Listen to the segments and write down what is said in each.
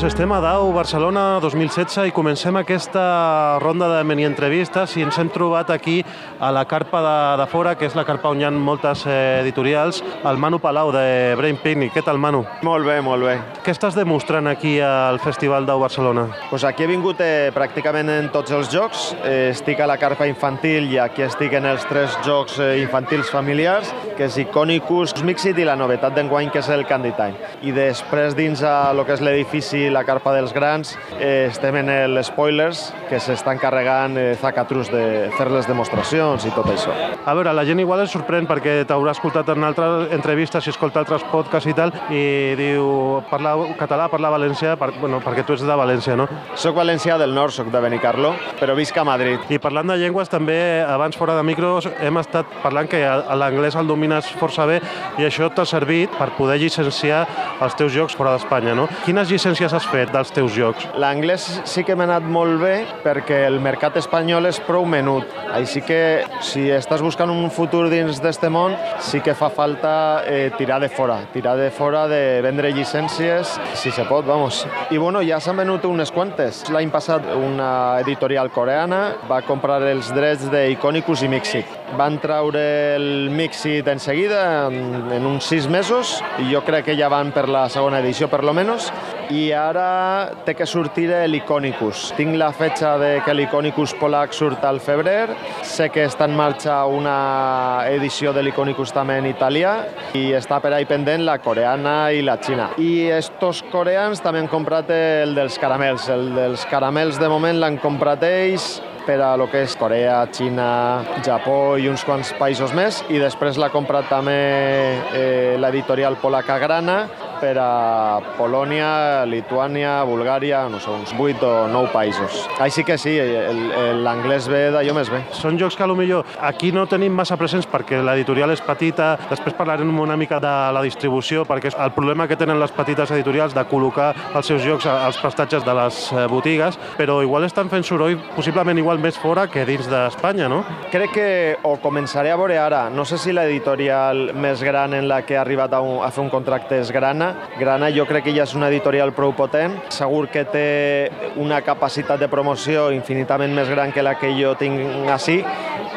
Doncs estem a Dau, Barcelona 2016 i comencem aquesta ronda de mini-entrevistes i ens hem trobat aquí a la carpa de, de fora, que és la carpa on hi ha moltes eh, editorials, el Manu Palau de Brain Picnic. Què tal, Manu? Molt bé, molt bé. Què estàs demostrant aquí al Festival Dau Barcelona? Pues aquí he vingut eh, pràcticament en tots els jocs. Eh, estic a la carpa infantil i aquí estic en els tres jocs eh, infantils familiars, que és Iconicus, Mixit i la novetat d'enguany, que és el Candy Time. I després dins a lo que és l'edifici la carpa dels grans, eh, estem en els spoilers, que s'estan carregant eh, Zacatrus de fer les demostracions i tot això. A veure, la gent igual es sorprèn perquè t'haurà escoltat en altres entrevistes i escolta altres podcasts i tal, i diu, parla català, parla valencià, per, bueno, perquè tu ets de València, no? Soc valencià del nord, soc de Benicarlo, però visc a Madrid. I parlant de llengües, també, abans fora de micros, hem estat parlant que l'anglès el domines força bé i això t'ha servit per poder llicenciar els teus jocs fora d'Espanya, no? Quines llicències has fet dels teus jocs? L'anglès sí que m'ha anat molt bé perquè el mercat espanyol és prou menut. Així que si estàs buscant un futur dins d'este món, sí que fa falta eh, tirar de fora, tirar de fora de vendre llicències, si se pot, vamos. I bueno, ja s'han venut unes quantes. L'any passat una editorial coreana va comprar els drets d'Iconicus i Mixit. Van traure el Mixit en seguida, en, en uns sis mesos, i jo crec que ja van per la segona edició, per lo menos, i ara té que sortir l'Iconicus. Tinc la fetxa de que l'Iconicus polac surt al febrer, sé que està en marxa una edició de l'Iconicus també en italià i està per ahí pendent la coreana i la xina. I estos coreans també han comprat el dels caramels. El dels caramels de moment l'han comprat ells per a lo que és Corea, Xina, Japó i uns quants països més i després l'ha comprat també eh, l'editorial polaca Grana per a Polònia, Lituània, Bulgària, no sé, uns 8 o 9 països. Així que sí, l'anglès ve d'allò més bé. Són jocs que millor aquí no tenim massa presents perquè l'editorial és petita, després parlarem una mica de la distribució perquè és el problema que tenen les petites editorials de col·locar els seus jocs als prestatges de les eh, botigues, però igual estan fent soroll possiblement igual més fora que dins d'Espanya, no? Crec que ho començaré a veure ara. No sé si l'editorial més gran en la que ha arribat a, un, a fer un contracte és Grana, Grana jo crec que ja és una editorial prou potent, segur que té una capacitat de promoció infinitament més gran que la que jo tinc així,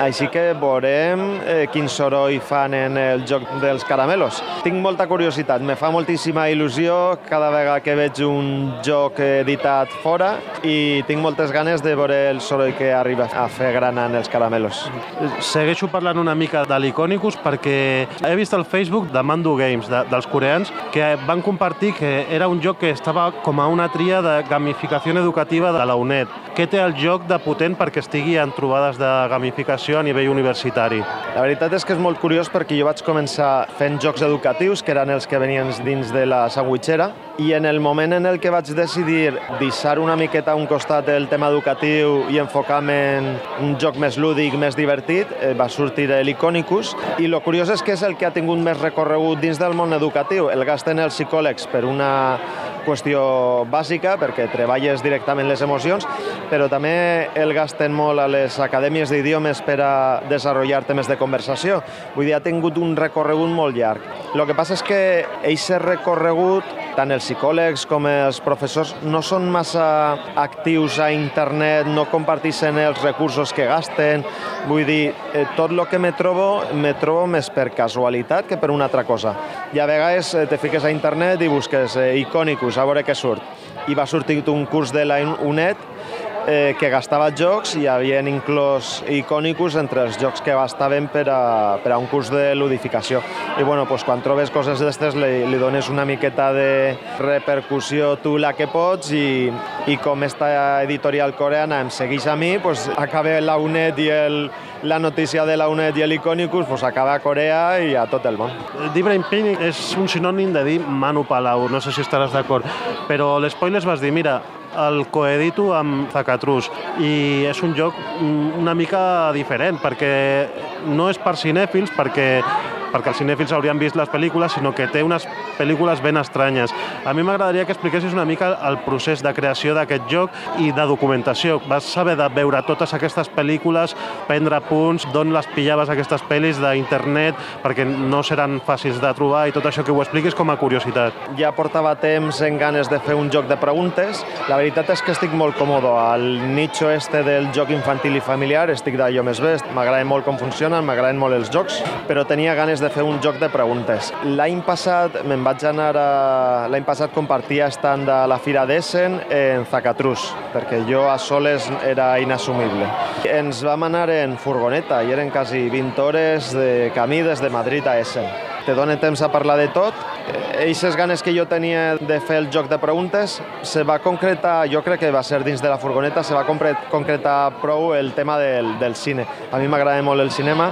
així que veurem eh, quin soroll fan en el joc dels caramelos. Tinc molta curiositat, me fa moltíssima il·lusió cada vegada que veig un joc editat fora i tinc moltes ganes de veure el soroll que arriba a fer grana en els caramelos. Segueixo parlant una mica de l'Iconicus perquè he vist al Facebook de Mandu Games, de, dels coreans, que van compartir que era un joc que estava com a una tria de gamificació educativa de la UNED. Què té el joc de potent perquè estigui en trobades de gamificació a nivell universitari? La veritat és que és molt curiós perquè jo vaig començar fent jocs educatius, que eren els que venien dins de la sandwichera, i en el moment en el que vaig decidir deixar una miqueta a un costat el tema educatiu i enfocar-me en un joc més lúdic, més divertit, eh, va sortir l'Iconicus, i el curiós és que és el que ha tingut més recorregut dins del món educatiu. El gasten els psicòlegs per una qüestió bàsica, perquè treballes directament les emocions, però també el gasten molt a les acadèmies d'idiomes per a desenvolupar temes de conversació. Vull dir, ha tingut un recorregut molt llarg. El que passa és que aquest recorregut, tant els psicòlegs com els professors, no són massa actius a internet, no comparteixen els recursos que gasten. Vull dir, eh, tot el que me trobo, me trobo més per casualitat que per una altra cosa. I a vegades te fiques a internet i busques eh, Iconicus, a veure què surt. I va sortir un curs de la UNED eh, que gastava jocs i havien inclòs Iconicus entre els jocs que gastaven per a, per a un curs de ludificació. I bueno, pues, quan trobes coses d'estes li, li dones una miqueta de repercussió tu la que pots i, i com esta editorial coreana em segueix a mi, pues, acaba la UNED i el, la notícia de la UNED i l'Iconicus pues, acaba a Corea i a tot el món. D'Ibrahim Payne és un sinònim de dir Manu Palau, no sé si estaràs d'acord, però l'espoilers vas dir, mira, el coedito amb Zacatrus i és un joc una mica diferent perquè no és per cinèfils, perquè perquè els cinèfils haurien vist les pel·lícules, sinó que té unes pel·lícules ben estranyes. A mi m'agradaria que expliquessis una mica el procés de creació d'aquest joc i de documentació. Vas saber de veure totes aquestes pel·lícules, prendre punts, d'on les pillaves aquestes pel·lis d'internet, perquè no seran fàcils de trobar i tot això que ho expliquis com a curiositat. Ja portava temps en ganes de fer un joc de preguntes. La veritat és que estic molt còmodo al nicho este del joc infantil i familiar, estic d'allò més bé, m'agrada molt com funcionen, m'agraden molt els jocs, però tenia ganes de fer un joc de preguntes. L'any passat me'n vaig anar a... L'any passat compartia estant a la Fira d'Essen en Zacatrus, perquè jo a soles era inassumible. Ens vam anar en furgoneta i eren quasi 20 hores de camí des de Madrid a Essen. Te dona temps a parlar de tot Eixes ganes que jo tenia de fer el joc de preguntes se va concretar, jo crec que va ser dins de la furgoneta, se va concretar prou el tema del, del cine. A mi m'agrada molt el cinema.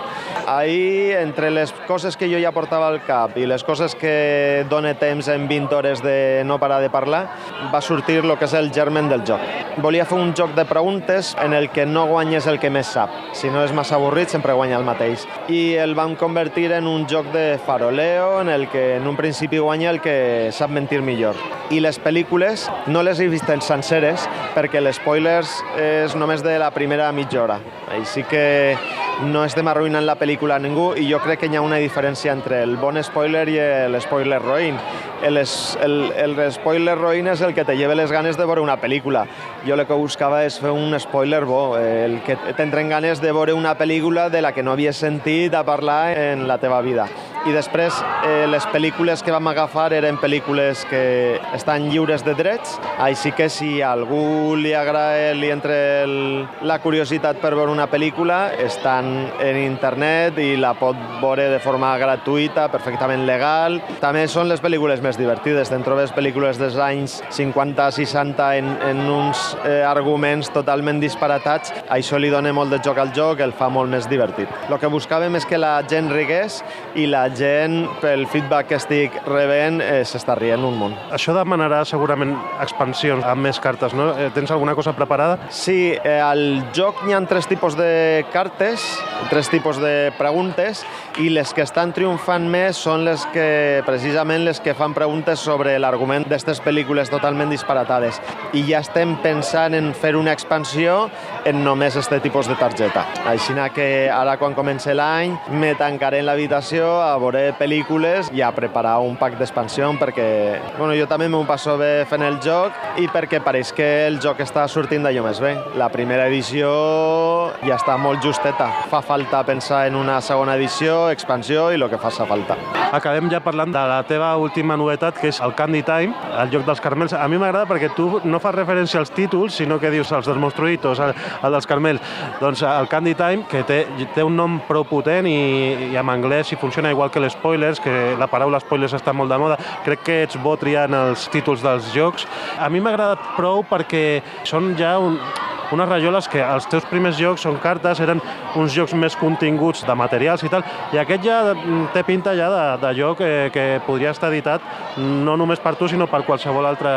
Ahir, entre les coses que jo ja portava al cap i les coses que dona temps en 20 hores de no parar de parlar, va sortir el que és el germen del joc. Volia fer un joc de preguntes en el que no guanyes el que més sap. Si no és massa avorrit, sempre guanya el mateix. I el vam convertir en un joc de faroleo en el que en un principi guanya el que sap mentir millor. I les pel·lícules no les he vist en senceres perquè l'espoilers és només de la primera mitja hora. Així que no estem arruïnant la pel·lícula a ningú i jo crec que hi ha una diferència entre el bon spoiler i l'espoiler roïn. El, el, el spoiler roïn és el que te lleva les ganes de veure una pel·lícula. Jo el que buscava és fer un spoiler bo, el que t'entren ganes de veure una pel·lícula de la que no havies sentit a parlar en la teva vida i després eh, les pel·lícules que vam agafar eren pel·lícules que estan lliures de drets, així que si a algú li agrada, li entre el, la curiositat per veure una pel·lícula, estan en internet i la pot veure de forma gratuïta, perfectament legal. També són les pel·lícules més divertides, te'n trobes pel·lícules dels anys 50-60 en, en uns eh, arguments totalment disparatats, això li dona molt de joc al joc, el fa molt més divertit. El que buscàvem és que la gent rigués i la gent, pel feedback que estic rebent, eh, s'està rient un munt. Això demanarà segurament expansions amb més cartes, no? Eh, tens alguna cosa preparada? Sí, eh, al joc hi ha tres tipus de cartes, tres tipus de preguntes, i les que estan triomfant més són les que, precisament, les que fan preguntes sobre l'argument d'aquestes pel·lícules totalment disparatades. I ja estem pensant en fer una expansió en només aquest tipus de targeta. Així que ara, quan comenci l'any, me tancaré en l'habitació a veure pel·lícules i a preparar un pack d'expansió perquè bueno, jo també m'ho passo bé fent el joc i perquè pareix que el joc està sortint d'allò més bé. La primera edició ja està molt justeta. Fa falta pensar en una segona edició, expansió i el que faça falta. Acabem ja parlant de la teva última novetat, que és el Candy Time, el joc dels carmels. A mi m'agrada perquè tu no fas referència als títols, sinó que dius els dels monstruïtos, el, el dels carmels. Doncs el Candy Time, que té, té un nom prou potent i, i en anglès i funciona igual que l'espoilers, que la paraula spoilers està molt de moda, crec que ets bo triant els títols dels jocs. A mi m'ha agradat prou perquè són ja un, unes rajoles que els teus primers jocs són cartes, eren uns jocs més continguts de materials i tal, i aquest ja té pinta ja de, de joc eh, que podria estar editat no només per tu, sinó per qualsevol altre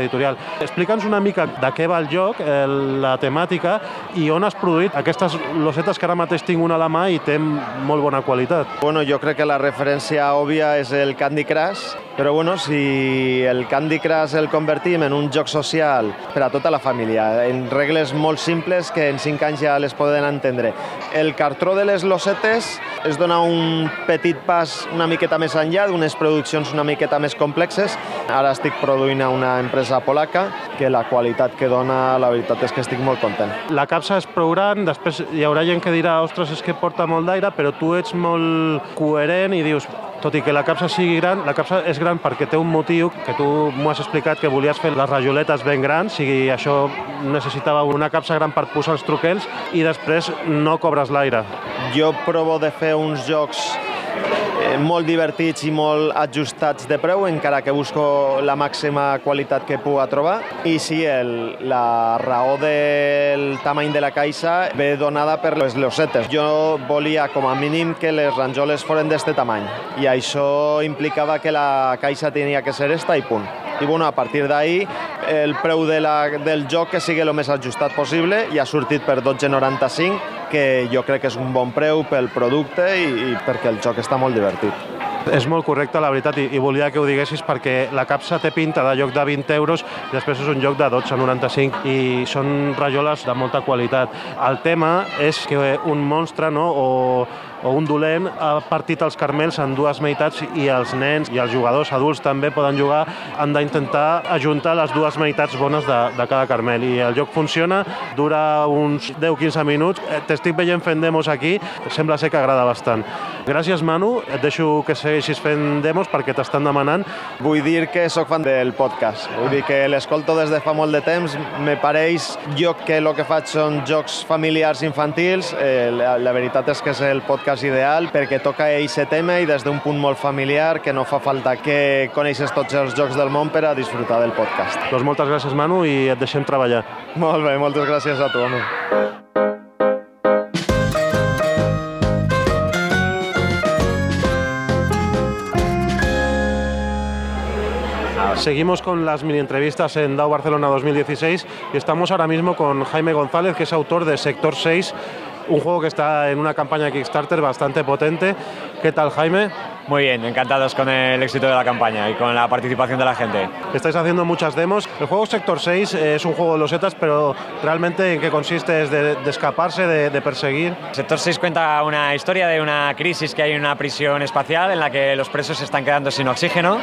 editorial. Explica'ns una mica de què va el joc, eh, la temàtica, i on has produït aquestes losetes que ara mateix tinc una a la mà i té molt bona qualitat. Bueno, jo crec que la referència òbvia és el Candy Crush, però bueno, si el Candy Crush el convertim en un joc social per a tota la família, en regles molt simples que en 5 anys ja les poden entendre. El cartró de les losetes es dona un petit pas una miqueta més enllà d'unes produccions una miqueta més complexes. Ara estic produint a una empresa polaca que la qualitat que dona, la veritat és que estic molt content. La capsa és prou gran, després hi haurà gent que dirà ostres, és que porta molt d'aire, però tu ets molt coherent i dius tot i que la capsa sigui gran, la capsa és gran perquè té un motiu que tu m'ho has explicat que volies fer les rajoletes ben grans, i això necessitava una capsa gran per posar els truquels i després no cobres l'aire. Jo provo de fer uns jocs molt divertits i molt ajustats de preu, encara que busco la màxima qualitat que puc trobar. I sí, el, la raó del tamany de la caixa ve donada per les losetes. Jo volia, com a mínim, que les ranjoles foren d'este tamany. I això implicava que la caixa tenia que ser esta i punt. I bueno, a partir d'ahir, el preu de la, del joc que sigui el més ajustat possible i ha sortit per 12,95 que jo crec que és un bon preu pel producte i, i perquè el joc està molt divertit. És molt correcte, la veritat, i, i volia que ho diguessis perquè la capsa té pinta de lloc de 20 euros i després és un joc de 12,95 i són rajoles de molta qualitat. El tema és que un monstre no, o o un dolent ha partit els carmels en dues meitats i els nens i els jugadors adults també poden jugar, han d'intentar ajuntar les dues meitats bones de, de cada carmel. I el joc funciona, dura uns 10-15 minuts, eh, t'estic veient fent demos aquí, sembla ser que agrada bastant. Gràcies Manu, et deixo que segueixis fent demos perquè t'estan demanant. Vull dir que sóc fan del podcast, vull dir que l'escolto des de fa molt de temps, me pareix jo que el que faig són jocs familiars infantils, eh, la, la veritat és que és el podcast podcast ideal perquè toca aquest tema i des d'un punt molt familiar que no fa falta que coneixes tots els jocs del món per a disfrutar del podcast. Doncs moltes gràcies, Manu, i et deixem treballar. Molt bé, moltes gràcies a tu, home. Seguimos con las mini entrevistas en DAO Barcelona 2016 y estamos ahora mismo con Jaime González, que es autor de Sector 6, un juego que está en una campaña Kickstarter bastante potente. ¿Qué tal, Jaime? Muy bien, encantados con el éxito de la campaña y con la participación de la gente. Estáis haciendo muchas demos. El juego Sector 6 es un juego de losetas, pero realmente en qué consiste es de, escaparse, de, perseguir. Sector 6 cuenta una historia de una crisis que hay en una prisión espacial en la que los presos se están quedando sin oxígeno.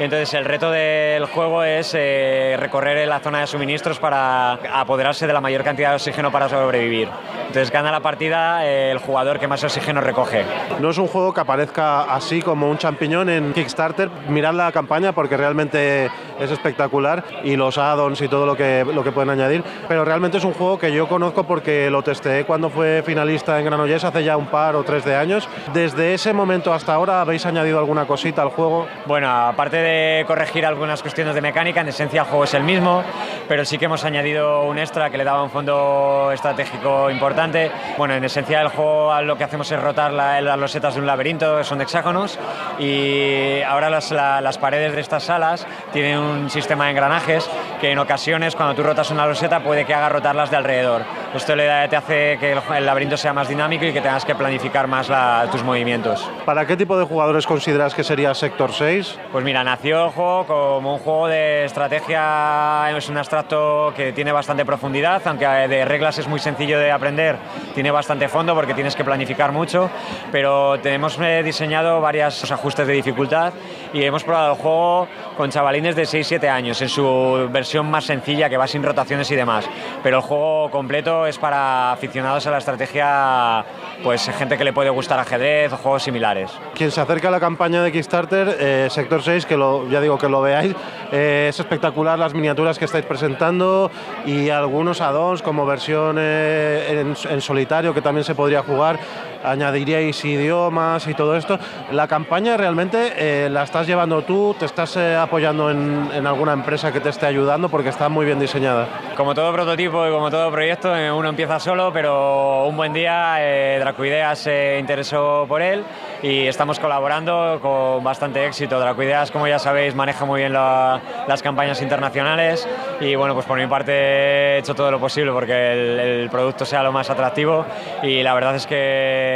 Entonces el reto del juego es eh, recorrer la zona de suministros para apoderarse de la mayor cantidad de oxígeno para sobrevivir. Entonces gana la partida el jugador que más oxígeno recoge. No es un juego que aparezca así como un champiñón en Kickstarter. Mirad la campaña porque realmente es espectacular y los add-ons y todo lo que, lo que pueden añadir. Pero realmente es un juego que yo conozco porque lo testé cuando fue finalista en Granollers hace ya un par o tres de años. Desde ese momento hasta ahora, ¿habéis añadido alguna cosita al juego? Bueno, aparte de corregir algunas cuestiones de mecánica, en esencia el juego es el mismo, pero sí que hemos añadido un extra que le daba un fondo estratégico importante. Bueno, en esencia el juego lo que hacemos es rotar las losetas de un laberinto, son hexágonos, y ahora las, las, paredes de estas salas tienen un sistema de engranajes que en ocasiones cuando tú rotas una loseta puede que haga rotarlas de alrededor. Esto le te hace que el, laberinto sea más dinámico y que tengas que planificar más tus movimientos. ¿Para qué tipo de jugadores consideras que sería Sector 6? Pues mira, nació el juego como un juego de estrategia, es un abstracto que tiene bastante profundidad, aunque de reglas es muy sencillo de aprender, tiene bastante fondo porque tienes que planificar mucho, pero tenemos eh, diseñado varios ajustes de dificultad y hemos probado el juego con chavalines de 6-7 años en su versión más sencilla que va sin rotaciones y demás, pero el juego completo es para aficionados a la estrategia, pues gente que le puede gustar ajedrez o juegos similares. Quien se acerca a la campaña de Kickstarter, eh, Sector 6, que lo, ya digo que lo veáis, eh, es espectacular las miniaturas que estáis presentando y algunos add-ons como versión en, en solitario que también se podría jugar añadiríais idiomas y todo esto. La campaña realmente eh, la estás llevando tú, te estás eh, apoyando en, en, alguna empresa que te esté ayudando porque está muy bien diseñada. Como todo prototipo y como todo proyecto, eh, uno empieza solo, pero un buen día Dracoidea se interesó por él y estamos colaborando con bastante éxito. Dracoideas, como ya sabéis, maneja muy bien las campañas internacionales y bueno, pues por mi parte he hecho todo lo posible porque el, el producto sea lo más atractivo y la verdad es que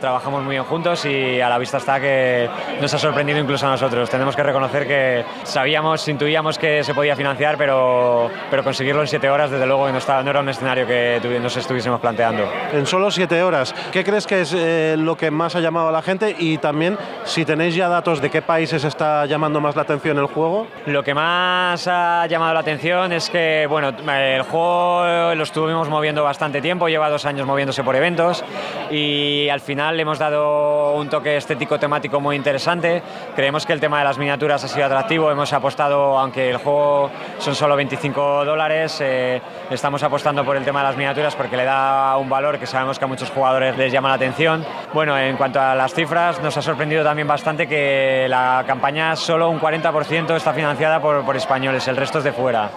trabajamos muy bien juntos y a la vista está que nos ha sorprendido incluso a nosotros. Tenemos que reconocer que sabíamos, intuíamos que se podía financiar, pero, pero conseguirlo en siete horas, desde luego, no, estaba, no era un escenario que nos estuviésemos planteando. En solo siete horas, ¿qué crees que es eh, lo que más ha llamado a la gente? Y también, si tenéis ya datos de qué países está llamando más la atención el juego. Lo que más ha llamado la atención es que, bueno, el juego lo estuvimos moviendo bastante tiempo, lleva dos años moviéndose por eventos y y al final le hemos dado un toque estético temático muy interesante. Creemos que el tema de las miniaturas ha sido atractivo, hemos apostado, aunque el juego son solo 25 dólares, eh, estamos apostando por el tema de las miniaturas porque le da un valor que sabemos que a muchos jugadores les llama la atención. Bueno, en cuanto a las cifras, nos ha sorprendido también bastante que la campaña solo un 40% está financiada por, por españoles, el resto es de fuera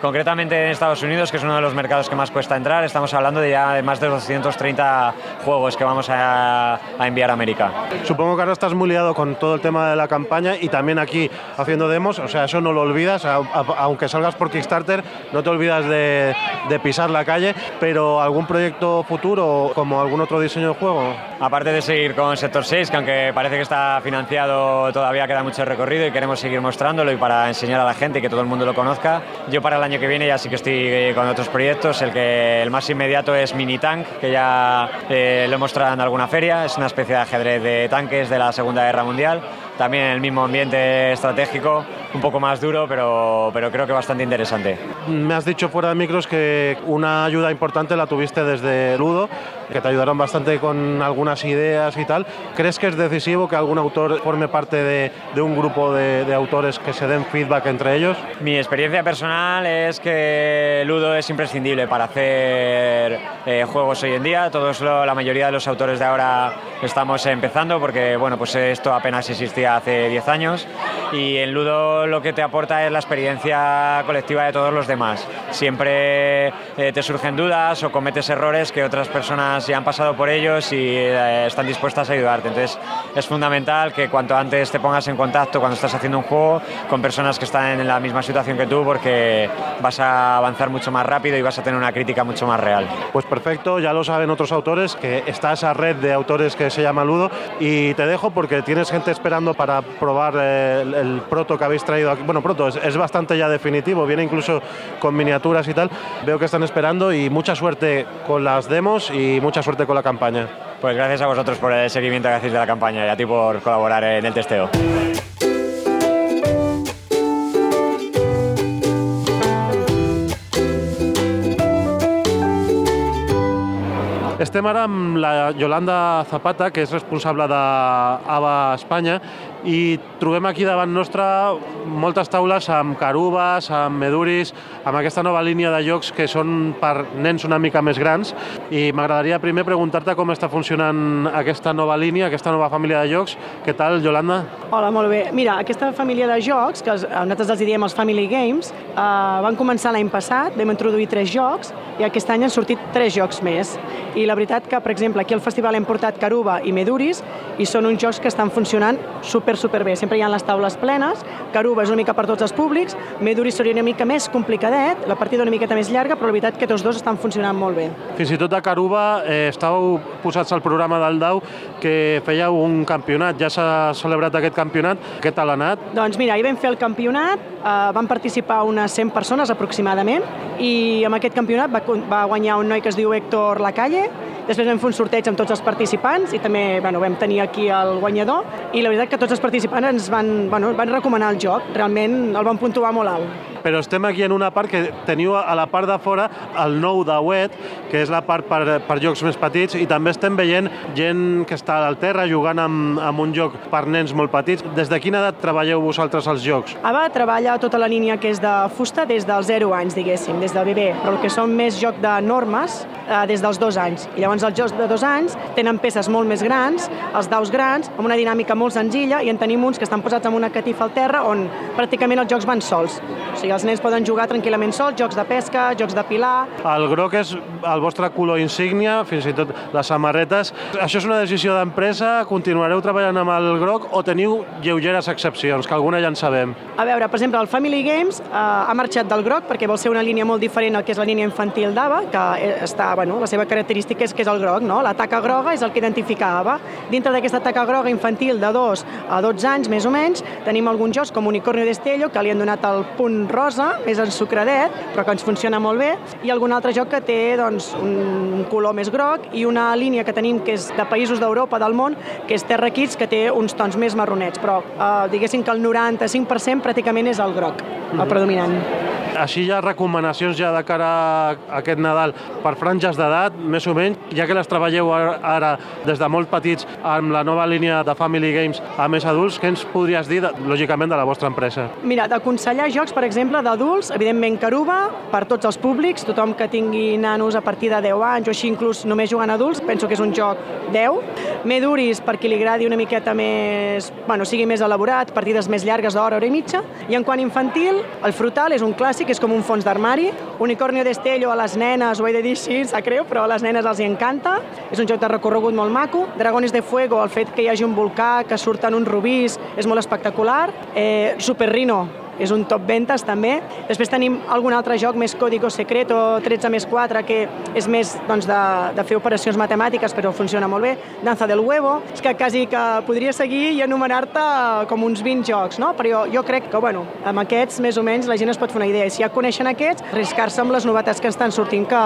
Concretamente en Estados Unidos, que es uno de los mercados que más cuesta entrar, estamos hablando de ya de más de 230 juegos que vamos a, a enviar a América. Supongo que ahora estás muy liado con todo el tema de la campaña y también aquí haciendo demos, o sea, eso no lo olvidas, a, a, aunque salgas por Kickstarter, no te olvidas de, de, pisar la calle, pero ¿algún proyecto futuro como algún otro diseño de juego? Aparte de seguir con Sector 6, que aunque parece que está financiado, todavía queda mucho recorrido y queremos seguir mostrándolo y para enseñar a la gente y que todo el mundo lo conozca. Yo para el año que viene ya sí que estoy con otros proyectos, el que el más inmediato es Mini Tank, que ya eh, lo he mostrado en alguna feria, es una especie de ajedrez de tanques de la Segunda Guerra Mundial. También en el mismo ambiente estratégico, un poco más duro, pero, pero creo que bastante interesante. Me has dicho fuera de micros que una ayuda importante la tuviste desde Ludo, que te ayudaron bastante con algunas ideas y tal. ¿Crees que es decisivo que algún autor forme parte de, de un grupo de, de, autores que se den feedback entre ellos? Mi experiencia personal es que Ludo es imprescindible para hacer eh, juegos hoy en día. Todos lo, la mayoría de los autores de ahora estamos empezando porque bueno, pues esto apenas existía hace 10 años y en Ludo lo que te aporta es la experiencia colectiva de todos los demás. Siempre eh, te surgen dudas o cometes errores que otras personas ya han pasado por ellos y eh, están dispuestas a ayudarte. Entonces es fundamental que cuanto antes te pongas en contacto cuando estás haciendo un juego con personas que están en la misma situación que tú porque vas a avanzar mucho más rápido y vas a tener una crítica mucho más real. Pues perfecto, ya lo saben otros autores que está esa red de autores que se llama Ludo y te dejo porque tienes gente esperando para probar el, el proto que habéis traído aquí. Bueno, proto es, es, bastante ya definitivo, viene incluso con miniaturas y tal. Veo que están esperando y mucha suerte con las demos y mucha suerte con la campaña. Pues gracias a vosotros por el seguimiento que hacéis de la campaña y a ti por colaborar en el testeo. Estem ara amb la Yolanda Zapata, que és responsable d'AVA Espanya, i trobem aquí davant nostre moltes taules amb carubes, amb meduris, amb aquesta nova línia de jocs que són per nens una mica més grans. I m'agradaria primer preguntar-te com està funcionant aquesta nova línia, aquesta nova família de jocs. Què tal, Yolanda? Hola, molt bé. Mira, aquesta família de jocs, que nosaltres els diem els Family Games, eh, van començar l'any passat, vam introduir tres jocs, i aquest any han sortit tres jocs més. I la veritat que, per exemple, aquí al festival hem portat Caruba i Meduris i són uns jocs que estan funcionant super, super bé. Sempre hi ha les taules plenes, Caruba és una mica per tots els públics, Meduris seria una mica més complicadet, la partida una miqueta més llarga, però la veritat que tots dos estan funcionant molt bé. Fins i tot a Caruba eh, estàveu posats al programa del DAU que fèieu un campionat. Ja s'ha celebrat aquest campionat. Què tal ha anat? Doncs mira, ahir vam fer el campionat, eh, van participar unes 100 persones aproximadament i amb aquest campionat va, va guanyar un noi que es diu Héctor Lacalle, Després vam fer un sorteig amb tots els participants i també bueno, vam tenir aquí el guanyador i la veritat que tots els participants ens van, bueno, van recomanar el joc, realment el van puntuar molt alt però estem aquí en una part que teniu a la part de fora el nou Dauet, que és la part per, per jocs més petits, i també estem veient gent que està al terra jugant amb, amb un joc per nens molt petits. Des de quina edat treballeu vosaltres els jocs? AVA treballa tota la línia que és de fusta des dels 0 anys, diguéssim, des del bebè, però el que són més joc de normes eh, des dels 2 anys. I llavors els jocs de 2 anys tenen peces molt més grans, els daus grans, amb una dinàmica molt senzilla, i en tenim uns que estan posats amb una catifa al terra on pràcticament els jocs van sols. O sigui, els nens poden jugar tranquil·lament sols, jocs de pesca, jocs de pilar... El groc és el vostre color insígnia, fins i tot les samarretes. Això és una decisió d'empresa? Continuareu treballant amb el groc o teniu lleugeres excepcions, que alguna ja en sabem? A veure, per exemple, el Family Games eh, ha marxat del groc perquè vol ser una línia molt diferent al que és la línia infantil d'AVA, que està, bueno, la seva característica és que és el groc, no? La taca groga és el que identifica AVA. Dintre d'aquesta taca groga infantil de 2 a 12 anys, més o menys, tenim alguns jocs com Unicornio d'Estello, que li han donat el punt rosa, més ensucradet, però que ens funciona molt bé, i algun altre joc que té doncs, un color més groc i una línia que tenim que és de països d'Europa, del món, que és Terra Kids, que té uns tons més marronets, però eh, diguéssim que el 95% pràcticament és el groc, el predominant. Així hi ha recomanacions ja de cara a aquest Nadal per franges d'edat, més o menys, ja que les treballeu ara des de molt petits amb la nova línia de Family Games a més adults, què ens podries dir, lògicament, de la vostra empresa? Mira, d'aconsellar jocs, per exemple, d'adults, evidentment Caruba, per tots els públics, tothom que tingui nanos a partir de 10 anys o així inclús només jugant adults, penso que és un joc 10. Meduris, per qui li agradi una miqueta més, bueno, sigui més elaborat, partides més llargues d'hora, hora i mitja. I en quant infantil, el Frutal és un clàssic és com un fons d'armari. Unicornio Destello a les nenes, ho he de dir així, sap greu, però a les nenes els hi encanta. És un joc de recorregut molt maco. Dragones de Fuego, el fet que hi hagi un volcà, que surten uns rubís, és molt espectacular. Eh, Super Rhino, és un top ventes també. Després tenim algun altre joc més Código Secreto, 13 més 4, que és més doncs, de, de fer operacions matemàtiques, però funciona molt bé. Danza del Huevo, és que quasi que podria seguir i anomenar-te com uns 20 jocs, no? però jo, jo crec que bueno, amb aquests més o menys la gent es pot fer una idea. Si ja coneixen aquests, arriscar-se amb les novetats que estan sortint que,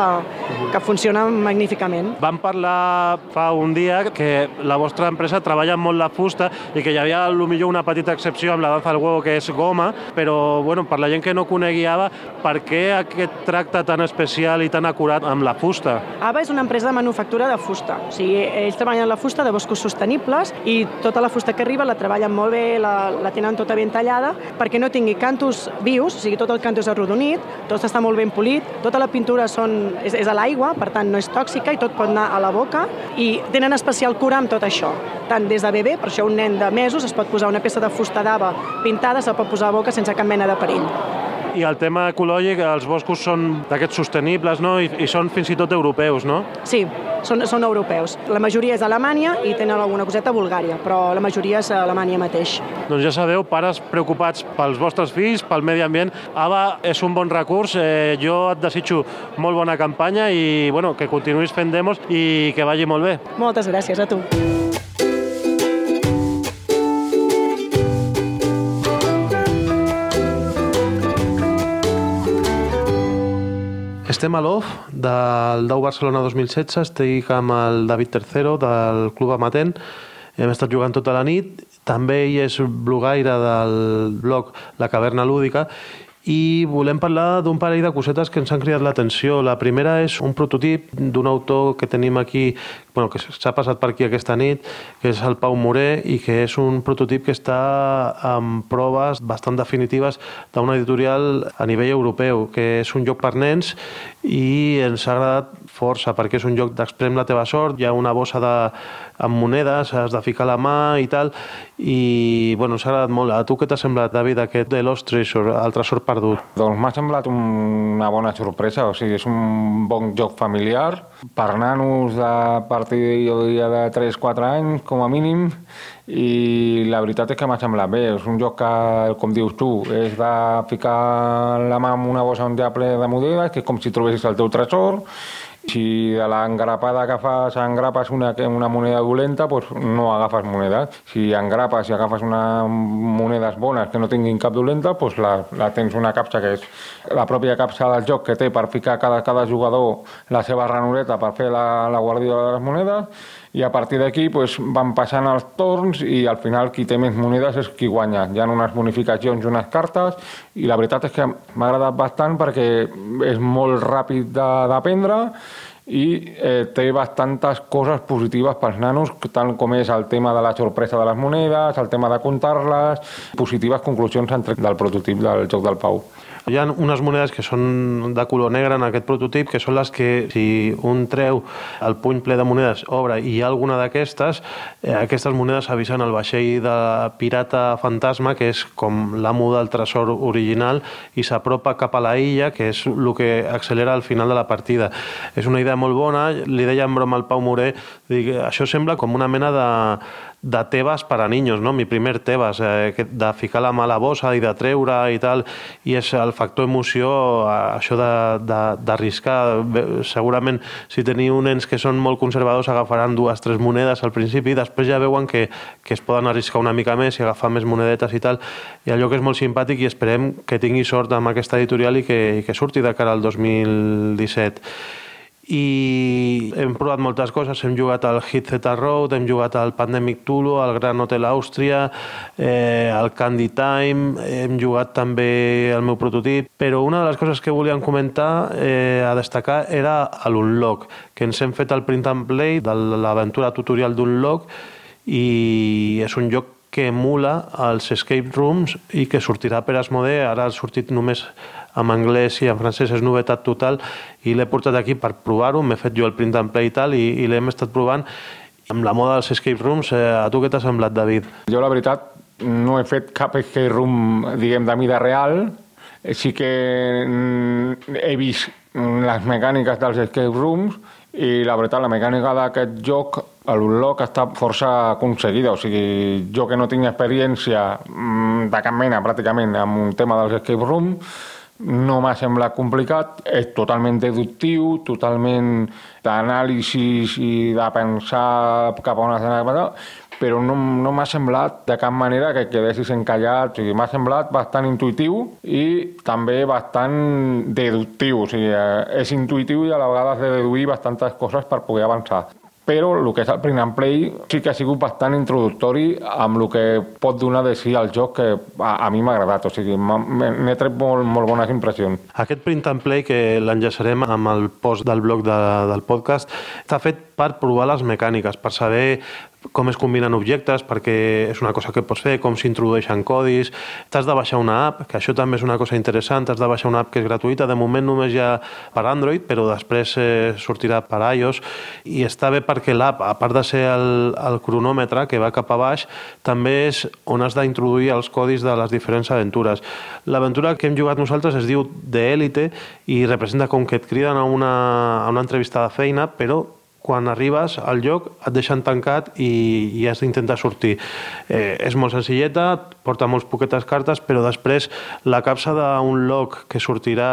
que funcionen magníficament. Vam parlar fa un dia que la vostra empresa treballa molt la fusta i que hi havia millor una petita excepció amb la danza del huevo que és goma, però bueno, per la gent que no conegui AVA, per què aquest tracte tan especial i tan acurat amb la fusta? AVA és una empresa de manufactura de fusta. O sigui, ells treballen la fusta de boscos sostenibles i tota la fusta que arriba la treballen molt bé, la, la tenen tota ben tallada, perquè no tingui cantos vius, o sigui, tot el canto és arrodonit, tot està molt ben polit, tota la pintura són, és, és a l'aigua, per tant no és tòxica i tot pot anar a la boca i tenen especial cura amb tot això. Tant des de bebè, per això un nen de mesos es pot posar una peça de fusta d'ava pintada, se'l pot posar a boca sense cap mena de perill. I el tema ecològic, els boscos són d'aquests sostenibles, no? I, I són fins i tot europeus, no? Sí, són, són europeus. La majoria és Alemanya i tenen alguna coseta a Bulgària, però la majoria és a Alemanya mateix. Doncs ja sabeu, pares preocupats pels vostres fills, pel medi ambient. AVA és un bon recurs. Eh, jo et desitjo molt bona campanya i bueno, que continuïs fent demos i que vagi molt bé. Moltes gràcies a tu. Estem a l'off del Dau Barcelona 2016, estic amb el David Tercero del Club Amatent, hem estat jugant tota la nit, també ell és blogaire del blog La Caverna Lúdica i volem parlar d'un parell de cosetes que ens han cridat l'atenció. La primera és un prototip d'un autor que tenim aquí, bueno, que s'ha passat per aquí aquesta nit, que és el Pau Moré i que és un prototip que està amb proves bastant definitives d'una editorial a nivell europeu, que és un joc per nens i ens ha agradat força perquè és un joc d'exprem la teva sort, hi ha una bossa de, amb monedes, has de ficar la mà i tal, i bueno, ens ha agradat molt. A tu què t'ha semblat, David, aquest de Lost Treasure, el tresor perdut? Doncs m'ha semblat una bona sorpresa, o sigui, és un bon joc familiar per nanos de partir de 3-4 anys, com a mínim, i la veritat és que m'ha semblat bé. És un joc que, com dius tu, és de ficar la mà en una bossa on hi ha ple de monedes, que és com si trobessis el teu tresor, si de l'engrapada que fas engrapes una, una moneda dolenta, doncs no agafes monedes. Si engrapes i agafes una monedes bones que no tinguin cap dolenta, doncs la, la tens una capsa que és la pròpia capsa del joc que té per ficar cada, cada jugador la seva ranureta per fer la, la guàrdia de les monedes i a partir d'aquí pues, van passant els torns i al final qui té més monedes és qui guanya. Hi ha unes bonificacions i unes cartes i la veritat és que m'ha agradat bastant perquè és molt ràpid d'aprendre i eh, té bastantes coses positives pels nanos, tant com és el tema de la sorpresa de les monedes, el tema de comptar-les, positives conclusions del prototip del joc del Pau. Hi ha unes monedes que són de color negre en aquest prototip, que són les que, si un treu el puny ple de monedes, obre i hi ha alguna d'aquestes, eh, aquestes monedes avisen el vaixell de pirata fantasma, que és com l'amo del tresor original, i s'apropa cap a la illa, que és el que accelera al final de la partida. És una idea molt bona, li deia en broma al Pau Moré, dic, això sembla com una mena de de tebas per a niños, no? Mi primer tebas, eh, de ficar la mà a la bossa i de treure i tal, i és el factor emoció, això d'arriscar. Segurament, si teniu nens que són molt conservadors, agafaran dues, tres monedes al principi, després ja veuen que, que es poden arriscar una mica més i agafar més monedetes i tal, i allò que és molt simpàtic i esperem que tingui sort amb aquesta editorial i que, i que surti de cara al 2017 i hem provat moltes coses, hem jugat al Hit Z Road, hem jugat al Pandemic Tulu, al Gran Hotel Àustria, eh, al Candy Time, hem jugat també el meu prototip, però una de les coses que volíem comentar eh, a destacar era l'Unlock, que ens hem fet el print and play de l'aventura tutorial d'Unlock i és un joc que emula els escape rooms i que sortirà per Asmodee, ara ha sortit només en anglès i en francès és novetat total i l'he portat aquí per provar-ho, m'he fet jo el print and play i tal i, i l'hem estat provant amb la moda dels escape rooms, eh, a tu què t'ha semblat, David? Jo, la veritat, no he fet cap escape room, diguem, de mida real, sí que mm, he vist les mecàniques dels escape rooms i la veritat, la mecànica d'aquest joc, l'unlock està força aconseguida, o sigui, jo que no tinc experiència mm, de cap mena pràcticament amb un tema dels escape rooms, no m'ha semblat complicat, és totalment deductiu, totalment d'anàlisi i de pensar cap a has d'anar, però no, no m'ha semblat de cap manera que quedessis encallat, o sigui, m'ha semblat bastant intuitiu i també bastant deductiu, o sigui, eh, és intuitiu i a la vegada has de deduir bastantes coses per poder avançar però el que és el print and play sí que ha sigut bastant introductori amb el que pot donar de si al joc que a, a mi m'ha agradat, o sigui, n'he tret molt, molt bones impressions. Aquest print and play que l'enllaçarem amb el post del blog de, del podcast està fet per provar les mecàniques, per saber com es combinen objectes, perquè és una cosa que pots fer, com s'introdueixen codis, t'has de baixar una app, que això també és una cosa interessant, t'has de baixar una app que és gratuïta, de moment només hi ha per Android, però després eh, sortirà per iOS, i està bé perquè l'app, a part de ser el, el cronòmetre que va cap a baix, també és on has d'introduir els codis de les diferents aventures. L'aventura que hem jugat nosaltres es diu The Elite i representa com que et criden a una, a una entrevista de feina, però quan arribes al lloc et deixen tancat i, i has d'intentar sortir. Eh, és molt senzilleta, porta molts poquetes cartes, però després la capsa d'un loc que sortirà,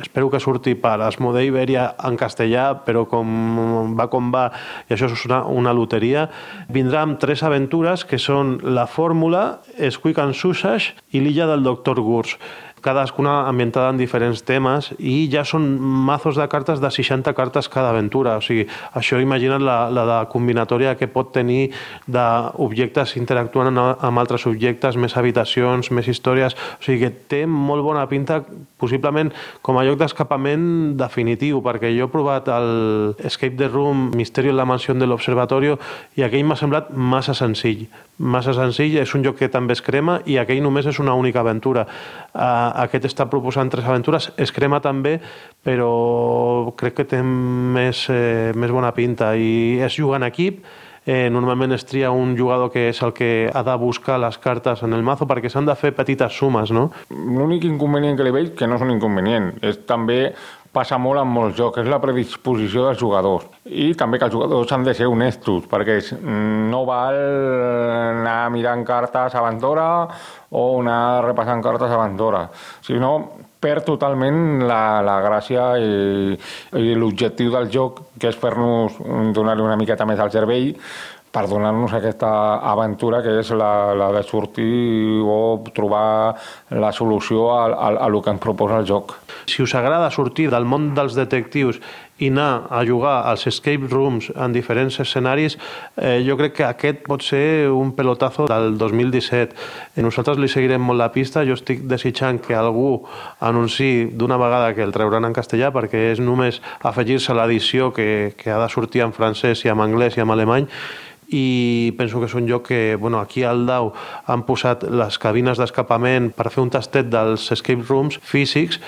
espero que surti per Asmode Iberia en castellà, però com va com va, i això és una, una loteria, vindrà amb tres aventures que són la fórmula, Squeak and Susage i l'illa del doctor Gurs cadascuna ambientada en diferents temes i ja són mazos de cartes de 60 cartes cada aventura. O sigui, això imagina't la, la de combinatòria que pot tenir d'objectes interactuant amb altres objectes, més habitacions, més històries... O sigui que té molt bona pinta, possiblement com a lloc d'escapament definitiu, perquè jo he provat el Escape the Room, Misterio en la mansió de l'Observatorio, i aquell m'ha semblat massa senzill. Massa senzill, és un joc que també es crema i aquell només és una única aventura. Aquest està proposant tres aventures, es crema també, però crec que té més, eh, més bona pinta i és jugar en equip, eh, normalment es tria un jugador que és el que ha de buscar les cartes en el mazo perquè s'han de fer petites sumes, no? L'únic inconvenient que li veig, que no és un inconvenient, és també passa molt en molts jocs, és la predisposició dels jugadors. I també que els jugadors han de ser honestos, perquè no val anar mirant cartes a Ventura o anar repassant cartes a Ventura, sinó perd totalment la, la gràcia i, i l'objectiu del joc, que és fer-nos donar-li una miqueta més al cervell per donar-nos aquesta aventura que és la, la de sortir o trobar la solució a, a, a lo que ens proposa el joc. Si us agrada sortir del món dels detectius i anar a jugar als escape rooms en diferents escenaris, eh, jo crec que aquest pot ser un pelotazo del 2017. Nosaltres li seguirem molt la pista, jo estic desitjant que algú anunci d'una vegada que el trauran en castellà perquè és només afegir-se l'edició que, que ha de sortir en francès i en anglès i en alemany i penso que és un lloc que bueno, aquí al Dau han posat les cabines d'escapament per fer un tastet dels escape rooms físics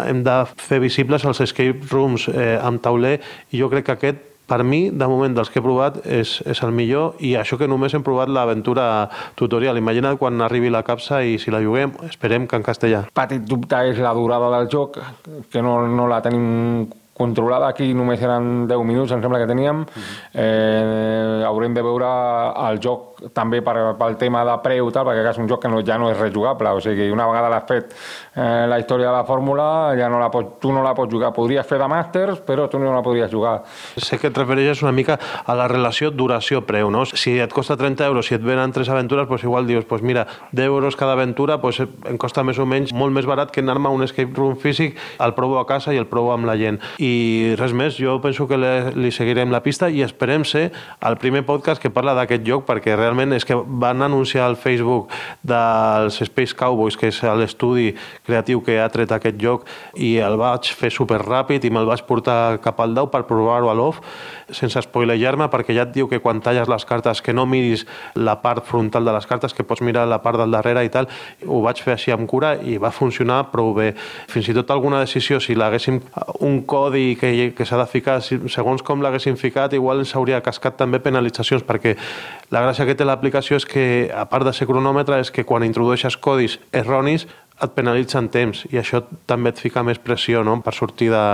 hem de fer visibles els escape rooms eh, amb tauler i jo crec que aquest per mi, de moment, dels que he provat, és, és el millor i això que només hem provat l'aventura tutorial. Imagina't quan arribi la capsa i si la juguem, esperem que en castellà. Petit dubte és la durada del joc, que no, no la tenim controlada, aquí només eren 10 minuts, em sembla que teníem. Eh, haurem de veure el joc també per, pel tema de preu, tal, perquè és un joc que no, ja no és rejugable, o sigui, una vegada l'has fet eh, la història de la fórmula, ja no la pots, tu no la pots jugar. Podries fer de màsters, però tu no la podries jugar. Sé que et refereixes una mica a la relació duració-preu, no? Si et costa 30 euros, si et venen tres aventures, pues igual dius, pues mira, 10 euros cada aventura, pues em costa més o menys molt més barat que anar-me a un escape room físic, el provo a casa i el provo amb la gent. I res més, jo penso que le, li seguirem la pista i esperem ser el primer podcast que parla d'aquest joc, perquè realment realment és que van anunciar al Facebook dels Space Cowboys, que és l'estudi creatiu que ha tret aquest joc, i el vaig fer super ràpid i me'l vaig portar cap al dau per provar-ho a l'off, sense spoilejar-me, perquè ja et diu que quan talles les cartes que no miris la part frontal de les cartes, que pots mirar la part del darrere i tal, ho vaig fer així amb cura i va funcionar prou bé. Fins i tot alguna decisió, si l'haguéssim un codi que, que s'ha de ficar, segons com l'haguéssim ficat, igual ens hauria cascat també penalitzacions, perquè la gràcia que té l'aplicació és que, a part de ser cronòmetre, és que quan introdueixes codis erronis et penalitza en temps i això també et fica més pressió no? per sortir de,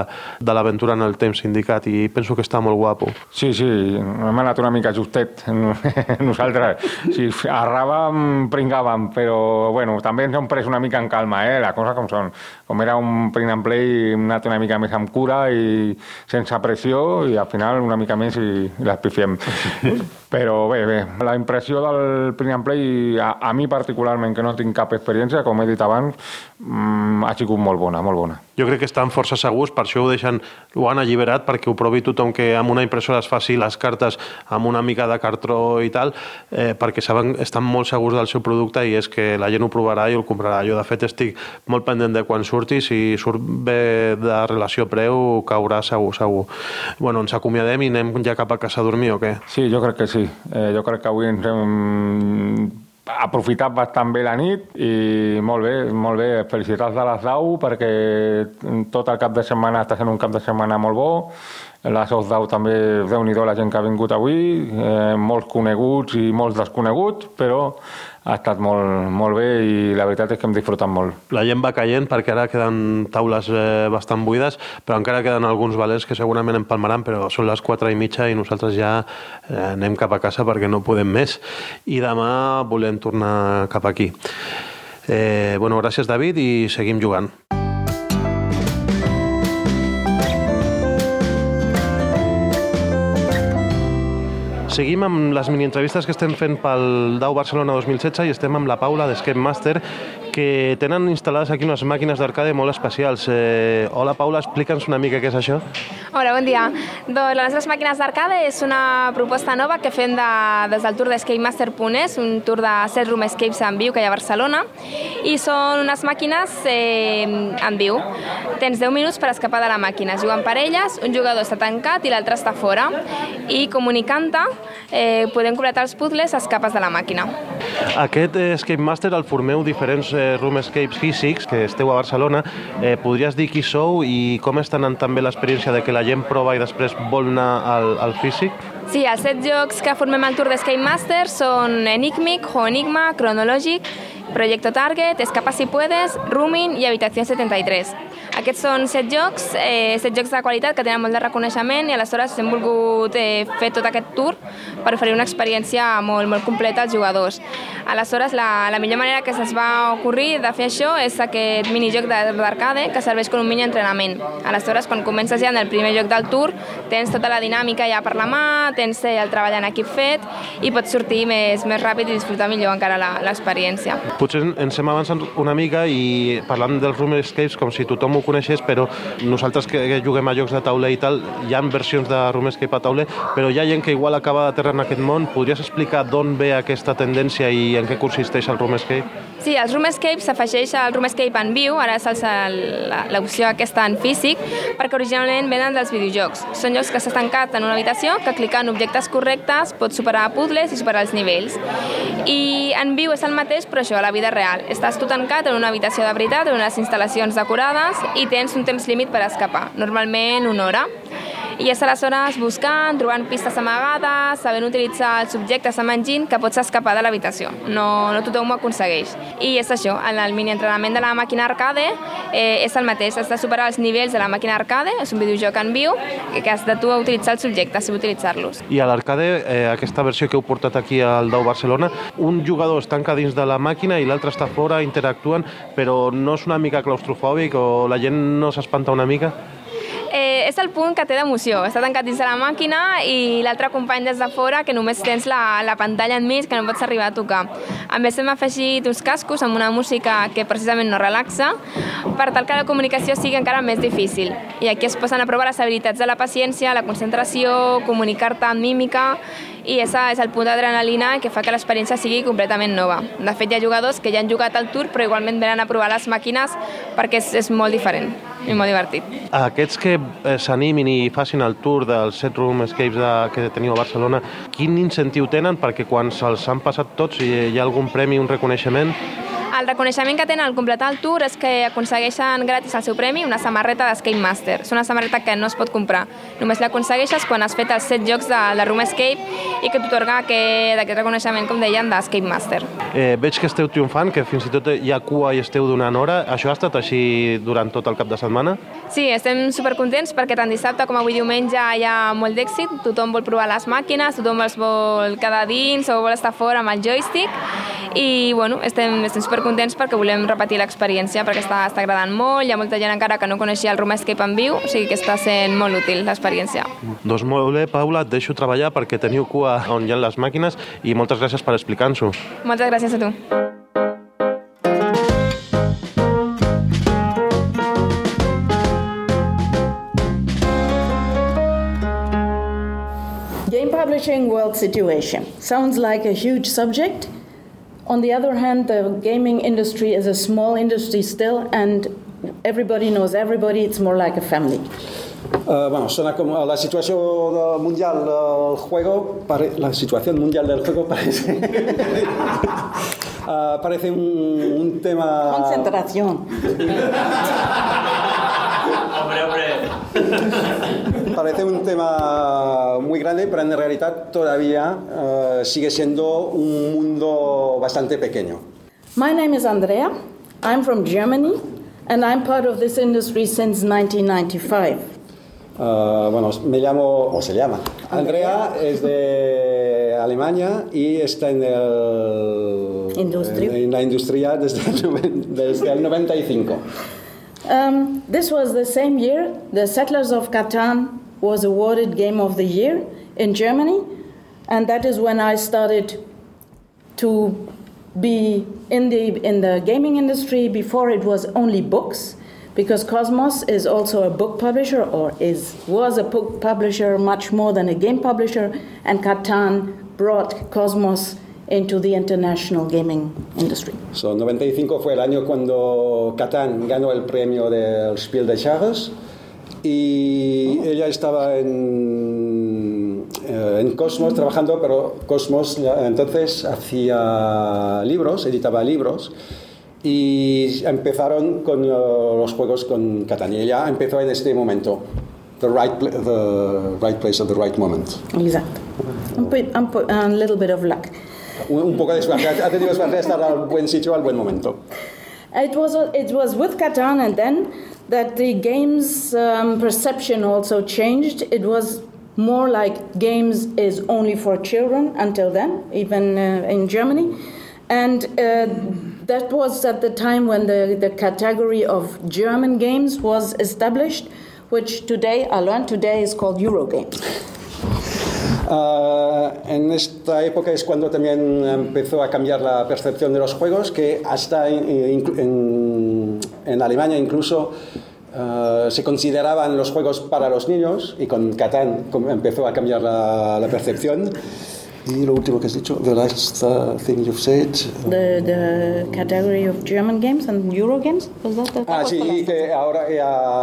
de l'aventura en el temps indicat i penso que està molt guapo. Sí, sí, hem anat una mica justet nosaltres. Sí, arràvem, pringàvem, però bueno, també ens hem pres una mica en calma, eh? la cosa com són. Com era un print and play, hem anat una mica més amb cura i sense pressió i al final una mica més i, i l'espifiem. però bé, bé, la impressió del print and play, a, a mi particularment, que no tinc cap experiència, com he dit abans, mm, ha sigut molt bona, molt bona. Jo crec que estan força segurs, per això ho deixen, ho han alliberat perquè ho provi tothom que amb una impressora es faci les cartes amb una mica de cartró i tal, eh, perquè saben, estan molt segurs del seu producte i és que la gent ho provarà i el comprarà. Jo, de fet, estic molt pendent de quan surti, si surt bé de relació preu, caurà segur, segur. Bueno, ens acomiadem i anem ja cap a casa a dormir o què? Sí, jo crec que sí. Eh, jo crec que avui ens hem aprofitat bastant bé la nit i molt bé, molt bé. Felicitats de les 10 perquè tot el cap de setmana està sent un cap de setmana molt bo. La Softdau també, déu nhi la gent que ha vingut avui, eh, molts coneguts i molts desconeguts, però ha estat molt, molt bé i la veritat és que hem disfrutat molt. La gent va caient perquè ara queden taules eh, bastant buides, però encara queden alguns valents que segurament empalmaran, però són les 4 i mitja i nosaltres ja eh, anem cap a casa perquè no podem més. I demà volem tornar cap aquí. Eh, bueno, gràcies David i seguim jugant. Seguim amb les mini-entrevistes que estem fent pel DAU Barcelona 2016 i estem amb la Paula d'Escape Master que tenen instal·lades aquí unes màquines d'arcade molt especials. Eh, hola Paula, explica'ns una mica què és això. Hola, bon dia. Doncs les nostres màquines d'arcade és una proposta nova que fem de, des del tour d'escapemaster.es, un tour de set room escapes en viu que hi ha a Barcelona, i són unes màquines eh, en viu. Tens 10 minuts per escapar de la màquina. Juguen parelles, un jugador està tancat i l'altre està fora, i comunicant-te eh, podem completar els puzzles escapes de la màquina. Aquest Escape Master el formeu diferents eh, Room Escapes físics, que esteu a Barcelona. Eh, podries dir qui sou i com està anant també l'experiència de que la gent prova i després vol anar al, al físic? Sí, els set jocs que formem al Tour d'Escape Master són Enigmic, Ho Enigma, Cronològic, Proyecto Target, Escapa si puedes, Rooming i Habitació 73. Aquests són set jocs, eh, set jocs de qualitat que tenen molt de reconeixement i aleshores hem volgut eh, fer tot aquest tour per oferir una experiència molt, molt completa als jugadors. Aleshores, la, la millor manera que se'ns va ocorrir de fer això és aquest minijoc d'arcade que serveix com un mini entrenament. Aleshores, quan comences ja en el primer joc del tour, tens tota la dinàmica ja per la mà, tens eh, el treball en equip fet i pots sortir més, més ràpid i disfrutar millor encara l'experiència. Potser ens hem avançat una mica i parlant dels room escapes com si tothom ho coneixés, però nosaltres que, que juguem a jocs de taula i tal, hi ha versions de room escape a tauler, però hi ha gent que igual acaba de terra en aquest món. Podries explicar d'on ve aquesta tendència i en què consisteix el room escape? Sí, el room escape s'afegeix al room escape en viu, ara és l'opció aquesta en físic, perquè originalment venen dels videojocs. Són jocs que s'ha tancat en una habitació, que clicant objectes correctes pots superar puzzles i superar els nivells. I en viu és el mateix, però això, a la vida real. Estàs tu tancat en una habitació de veritat, en unes instal·lacions decorades, i tens un temps límit per escapar, normalment una hora i és aleshores buscant, trobant pistes amagades, sabent utilitzar els subjectes amb enginy que pots escapar de l'habitació. No, no tothom ho aconsegueix. I és això, en el mini entrenament de la màquina arcade eh, és el mateix, has de superar els nivells de la màquina arcade, és un videojoc en viu, que has de tu utilitzar els subjectes i utilitzar-los. I a l'arcade, eh, aquesta versió que heu portat aquí al Dau Barcelona, un jugador es tanca dins de la màquina i l'altre està fora, interactuen, però no és una mica claustrofòbic o la gent no s'espanta una mica? Eh, és el punt que té d'emoció. Està tancat dins de la màquina i l'altre company des de fora que només tens la, la pantalla enmig que no pots arribar a tocar. A més hem afegit uns cascos amb una música que precisament no relaxa per tal que la comunicació sigui encara més difícil. I aquí es posen a provar les habilitats de la paciència, la concentració, comunicar-te amb mímica i és, és el punt d'adrenalina que fa que l'experiència sigui completament nova. De fet, hi ha jugadors que ja han jugat al Tour, però igualment venen a provar les màquines perquè és, és molt diferent i molt divertit. Aquests que eh, s'animin i facin el tour dels set room escapes de, que teniu a Barcelona, quin incentiu tenen perquè quan se'ls han passat tots hi ha algun premi, un reconeixement? El reconeixement que tenen al completar el tour és que aconsegueixen gratis el seu premi una samarreta d'Escape Master. És una samarreta que no es pot comprar. Només l'aconsegueixes quan has fet els set jocs de la Room Escape i que t'otorga aquest reconeixement, com deien, d'Escape Master. Eh, veig que esteu triomfant, que fins i tot hi ha cua i esteu donant hora. Això ha estat així durant tot el cap de setmana? Sí, estem supercontents perquè tant dissabte com avui diumenge hi ha molt d'èxit. Tothom vol provar les màquines, tothom els vol quedar dins o vol estar fora amb el joystick i bueno, estem, estem supercontents perquè volem repetir l'experiència perquè està, està agradant molt, hi ha molta gent encara que no coneixia el Room Escape en viu, o sigui que està sent molt útil l'experiència. Doncs molt bé, Paula, et deixo treballar perquè teniu cua on hi ha les màquines i moltes gràcies per explicar-nos-ho. Moltes gràcies a tu. Game publishing world situation sounds like a huge subject. On the other hand, the gaming industry is a small industry still, and everybody knows everybody. It's more like a family. Uh, bueno, suena como la situación uh, mundial del juego, pare- la situación mundial del juego parece, uh, parece un, un tema... Concentración. Parece un tema muy grande, pero en realidad todavía uh, sigue siendo un mundo bastante pequeño. My name is Andrea. I'm from Germany, and I'm part of this industry since 1995. Uh, bueno, me llamo, o se llama, Andrea, es de Alemania y está en, el, Industria. en, la industria desde el, desde el 95. Um, this was the same year the Settlers of Catan was awarded Game of the Year in Germany, and that is when I started to be in the in the gaming industry. Before it was only books, because Cosmos is also a book publisher, or is was a book publisher much more than a game publisher, and Catan brought Cosmos into the international gaming industry. So, 95 fue el año cuando Catán ganó el premio del Spiel de Jahres y ella estaba en, eh, en Cosmos trabajando, pero Cosmos entonces hacía libros, editaba libros y empezaron con los juegos con Catán y ella empezó en este momento. The right, the right place at the right moment. Exacto. Un, pi- un po- a little bit of luck. Un, un poco de suerte, ha tenido suerte de estar al buen sitio al buen momento. It was it was with Catan, and then that the games um, perception also changed. It was more like games is only for children until then, even uh, in Germany, and uh, that was at the time when the, the category of German games was established, which today I learned today is called Eurogames. Ah, en esta época es cuando también empezó a cambiar la percepción de los juegos, que hasta en- en Alemania incluso ah, se consideraban los juegos para los niños y con Catán empezó a cambiar la, la percepción. Y lo último que has dicho, the last uh, thing you've said. The, the category of German games and Eurogames was that the Ah, sí, y que ahora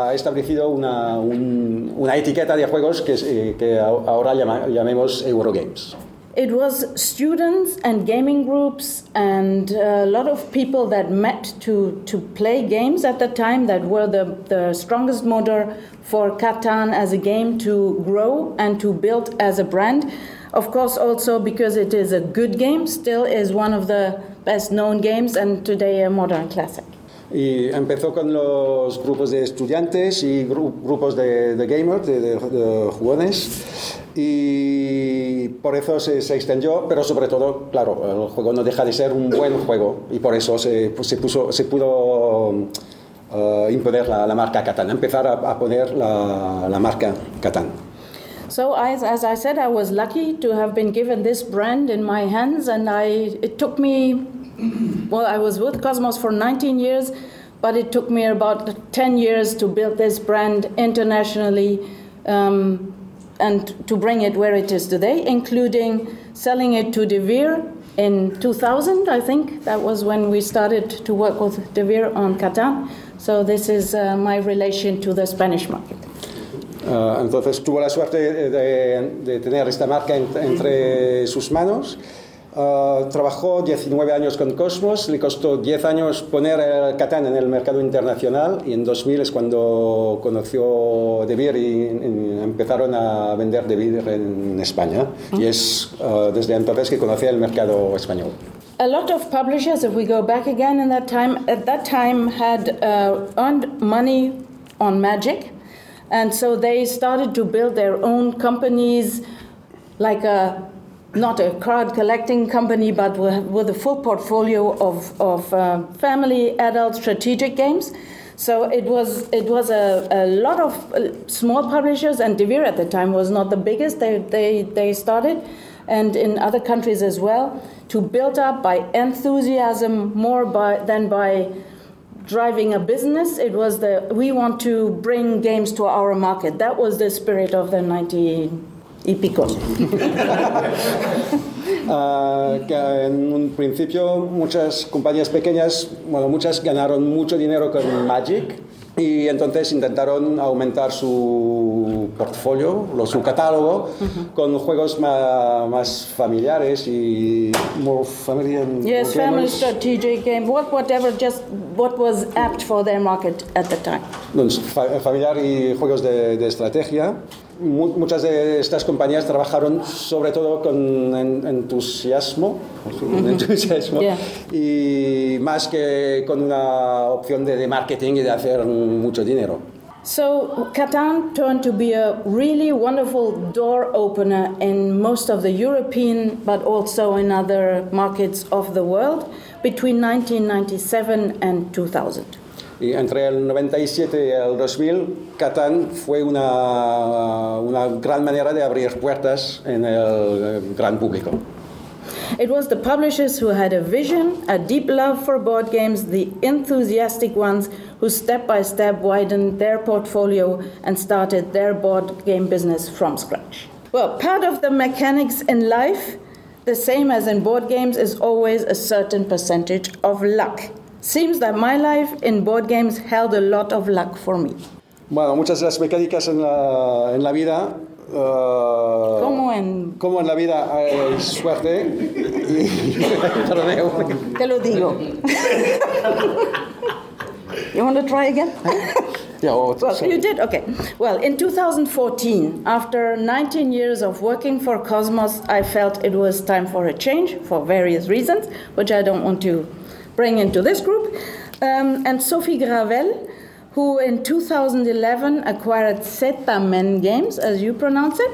ha establecido una, un- una etiqueta de juegos que, eh, que ahora llama- llamemos Eurogames. It was students and gaming groups and a lot of people that met to, to play games at the time that were the, the strongest motor for Catan as a game to grow and to build as a brand. Of course, also because it is a good game, still is one of the best known games and today a modern classic. Y empezó con los grupos de estudiantes y gru- grupos de, de gamers, de, de- jugones, y por eso se, extendió, pero sobre todo, claro, el juego no deja de ser un buen juego, y por eso se, pues, se, puso, se pudo eh, imponer la, marca Catán, empezar a, a poner la, la marca Catán. So as I said, I was lucky to have been given this brand in my hands, and I it took me. Well, I was with Cosmos for 19 years, but it took me about 10 years to build this brand internationally um, and to bring it where it is today, including selling it to De Beer in 2000. I think that was when we started to work with De Beer on Catan. So this is uh, my relation to the Spanish market. Ah, entonces tuvo la suerte de, de- de tener esta marca en- entre sus manos Uh, trabajó 19 años con Cosmos, le costó 10 años poner el Catán en el mercado internacional y en 2000 es cuando conoció De Beer y, y empezaron a vender De Beer en España. Y es uh, desde entonces que conocía el mercado español. A lot of publishers, if we go back again in that time, at that time had uh, earned money on Magic, and so they started to build their own companies, like a not a crowd collecting company, but with, a full portfolio of, of uh, family, adult, strategic games. So it was it was a, a lot of uh, small publishers, and Devere at the time was not the biggest. They they they started, and in other countries as well, to build up by enthusiasm more by than by driving a business. It was the we want to bring games to our market. That was the spirit of the 90 y picos. Uh, que en un principio muchas compañías pequeñas, bueno, muchas ganaron mucho dinero con Magic y entonces intentaron aumentar su portfolio, lo, su catálogo, con juegos más, más familiares y more familiar. Yes, family strategic game, what, whatever, just what was apt for their market at the time. Familiar y juegos de, de estrategia. Mu- Muchas de estas compañías trabajaron sobre todo con en- entusiasmo, con entusiasmo Yeah. y más que con una opción de, de marketing y de hacer mucho dinero. So Catan turned to be a really wonderful door opener in most of the European, but also in other markets of the world between 1997 and 2000. Y entre el 97 y el 2000, Catán fue una, una gran manera de abrir puertas en el gran público. It was the publishers who had a vision, a deep love for board games, the enthusiastic ones who step by step widened their portfolio and started their board game business from scratch. Well, part of the mechanics in life, the same as in board games, is always a certain percentage of luck. Seems that my life in board games held a lot of luck for me. Bueno, muchas de las mecánicas en la, en la vida. eh, Como en. como en la vida hay suerte y. Te lo digo. you want to try again? Yeah, oh, Well, sorry. you did? Okay. Well, in 2014, after 19 years of working for Cosmos, I felt it was time for a change for various reasons, which I don't want to bring into this group. Um, and Sophie Gravel, who in 2011 acquired Zetamen Games, as you pronounce it,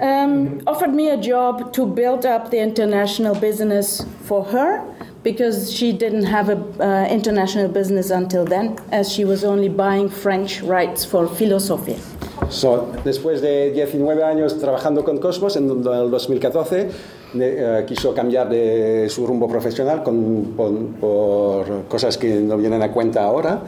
um, offered me a job to build up the international business for her because she didn't have an uh, international business until then, as she was only buying French rights for Philosophia. So, después de 19 años trabajando con Cosmos, en el 2014 de- eh, quiso cambiar de su rumbo profesional con- por, por cosas que no vienen a cuenta ahora.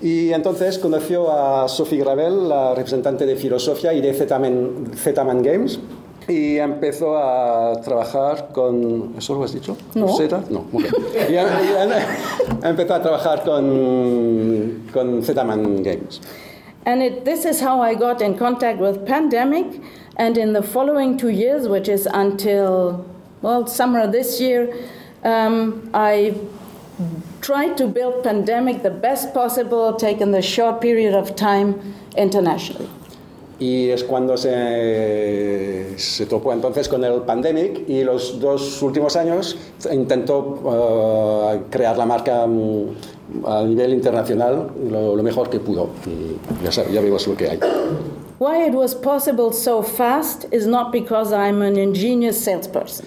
Y entonces conoció a Sophie Gravel, la representante de Filosofía y de Zetaman, Zetaman Games. Y empezó a trabajar con... ¿Eso lo has dicho? No. ¿Zeta? No. ok. Y, y- y empezó a trabajar con, con Zetaman Games. And it, this is how I got in contact with Pandemic. And in the following two years, which is until, well, summer this year, um, I tried to build Pandemic the best possible, taking the short period of time internationally. Y es cuando se, se topó entonces con el pandemic y los dos últimos años intentó eh, crear la marca mm, a nivel internacional lo, lo mejor que pudo. Y ya, ya vemos lo que hay. Why it was possible so fast is not because I'm an ingenious salesperson.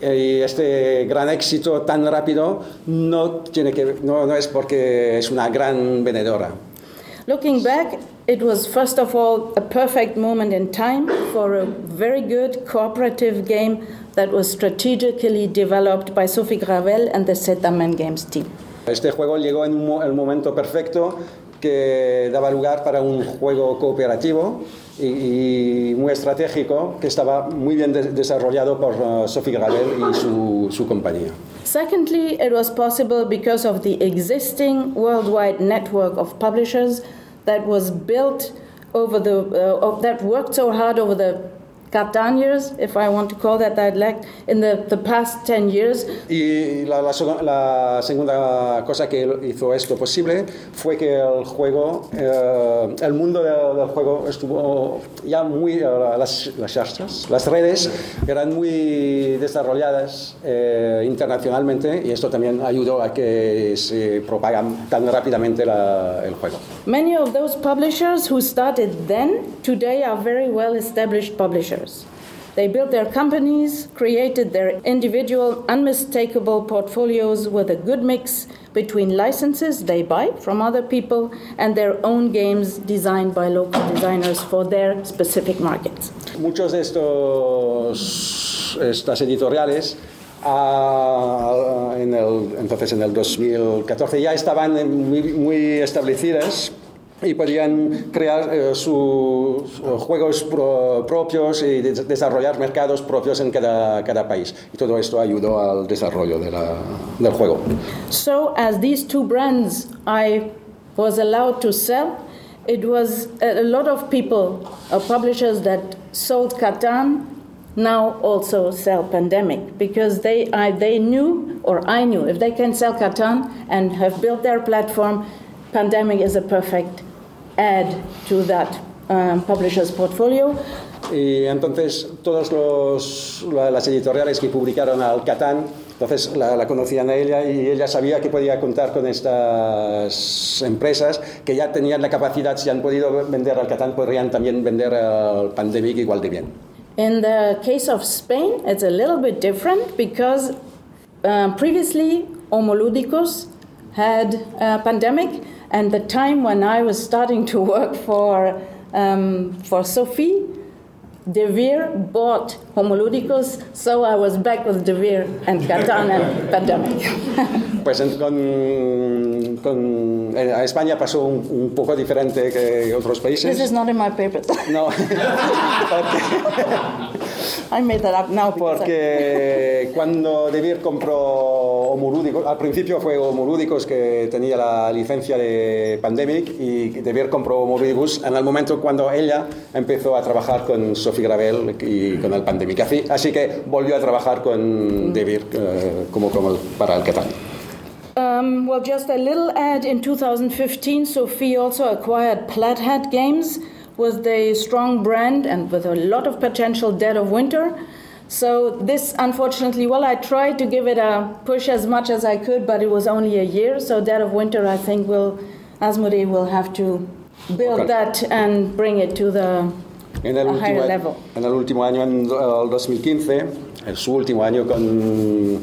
Eh, este gran éxito tan rápido no, tiene que, no, no es porque es una gran vendedora. Looking back, it was first of all a perfect moment in time for a very good cooperative game that was strategically developed by Sophie Gravel and the Zetaman Games team. Este juego llegó en un el momento perfecto que daba lugar para un juego cooperativo y, y muy estratégico que estaba muy bien de- desarrollado por uh, Sophie Gravel y su, su compañía. Secondly, it was possible because of the existing worldwide network of publishers that was built over the uh, that worked so hard over the Catan years, if I want to call that that, like in the, the past 10 years. Y la, la, la, segunda cosa que hizo esto posible fue que el juego, eh, el mundo del, del, juego estuvo ya muy, uh, las, las las redes eran muy desarrolladas eh, internacionalmente y esto también ayudó a que se propagan tan rápidamente la, el juego. Many of those publishers who started then, today are very well established publishers. They built their companies, created their individual, unmistakable portfolios with a good mix between licenses they buy from other people and their own games designed by local designers for their specific markets. Muchos de estos estas editoriales uh, en el, entonces en el 2014 ya estaban muy, muy establecidas y podían crear eh, sus juegos pro, propios y de desarrollar mercados propios en cada, cada, país. Y todo esto ayudó al desarrollo de la, del juego. So, as these two brands I was allowed to sell, it was a lot of people, uh, publishers that sold Catan, now also sell Pandemic because they, I, they knew, or I knew, if they can sell Catan and have built their platform, Pandemic is a perfect add to that um, publisher's portfolio. Y entonces todas las editoriales que publicaron al Catán, entonces la, la, conocían a ella y ella sabía que podía contar con estas empresas que ya tenían la capacidad, si han podido vender al Catán, podrían también vender al Pandemic igual de bien. In the case of Spain, it's a little bit different because uh, previously Homolúdicos had a pandemic and the time when I was starting to work for, um, for Sophie, De Veer bought Homolúdicos, so I was back with De Veer and Catan and Pandemic. pues con, con, a España pasó un, un, poco diferente que otros países. This is not in my papers. No. I made that up now. Porque cuando De Beer compró Homolúdicos, al principio fue Homolúdicos que tenía la licencia de Pandemic y De Beer compró Homolúdicos en el momento cuando ella empezó a trabajar con Sophie Gravel y con el Pandemic. Así, así que volvió a trabajar con De Beer uh, como, como para el Catán. Um, well, just a little ad in 2015, Sophie also acquired Plaid Hat Games with a strong brand and with a lot of potential Dead of Winter. So this, unfortunately, well, I tried to give it a push as much as I could, but it was only a year. So Dead of Winter, I think, will Asmodee will have to build okay. that and bring it to the en el, último, en el último año, en el 2015, en su último año con